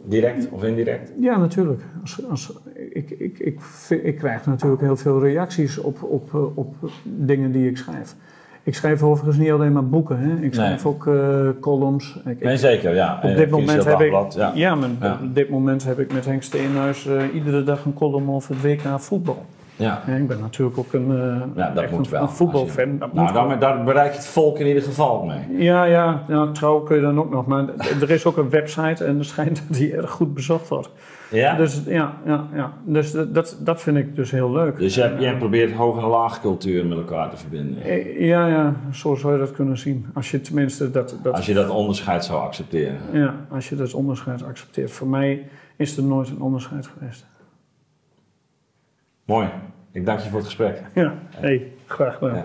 Direct of indirect? Ja, natuurlijk. Als, als, ik, ik, ik, ik krijg natuurlijk heel veel reacties op, op, eh, op dingen die ik schrijf. Ik schrijf overigens niet alleen maar boeken. Hè. Ik schrijf ook uh, columns. Ik, nee, zeker, ja. Op dit moment heb ik, ja. ja, maar op dit moment heb ik met Henk Steenhuis uh, iedere dag een column over het WK voetbal. Ja. En ik ben natuurlijk ook een, ja, dat moet een, wel. een voetbalfan. Dat nou, daar, daar, bereik je het volk in ieder geval mee. Ja, ja, ja trouw kun je dan ook nog. Maar er is ook een website en er schijnt dat die erg goed bezocht wordt. Ja? Dus, ja, ja, ja. dus dat, dat vind ik dus heel leuk. Dus jij, jij probeert hoog- en laagcultuur met elkaar te verbinden? Ja, ja, zo zou je dat kunnen zien. Als je tenminste dat... dat als je dat onderscheid zou accepteren? Ja, als je dat onderscheid accepteert. Voor mij is er nooit een onderscheid geweest. Mooi. Ik dank je voor het gesprek. Ja, hey, graag gedaan.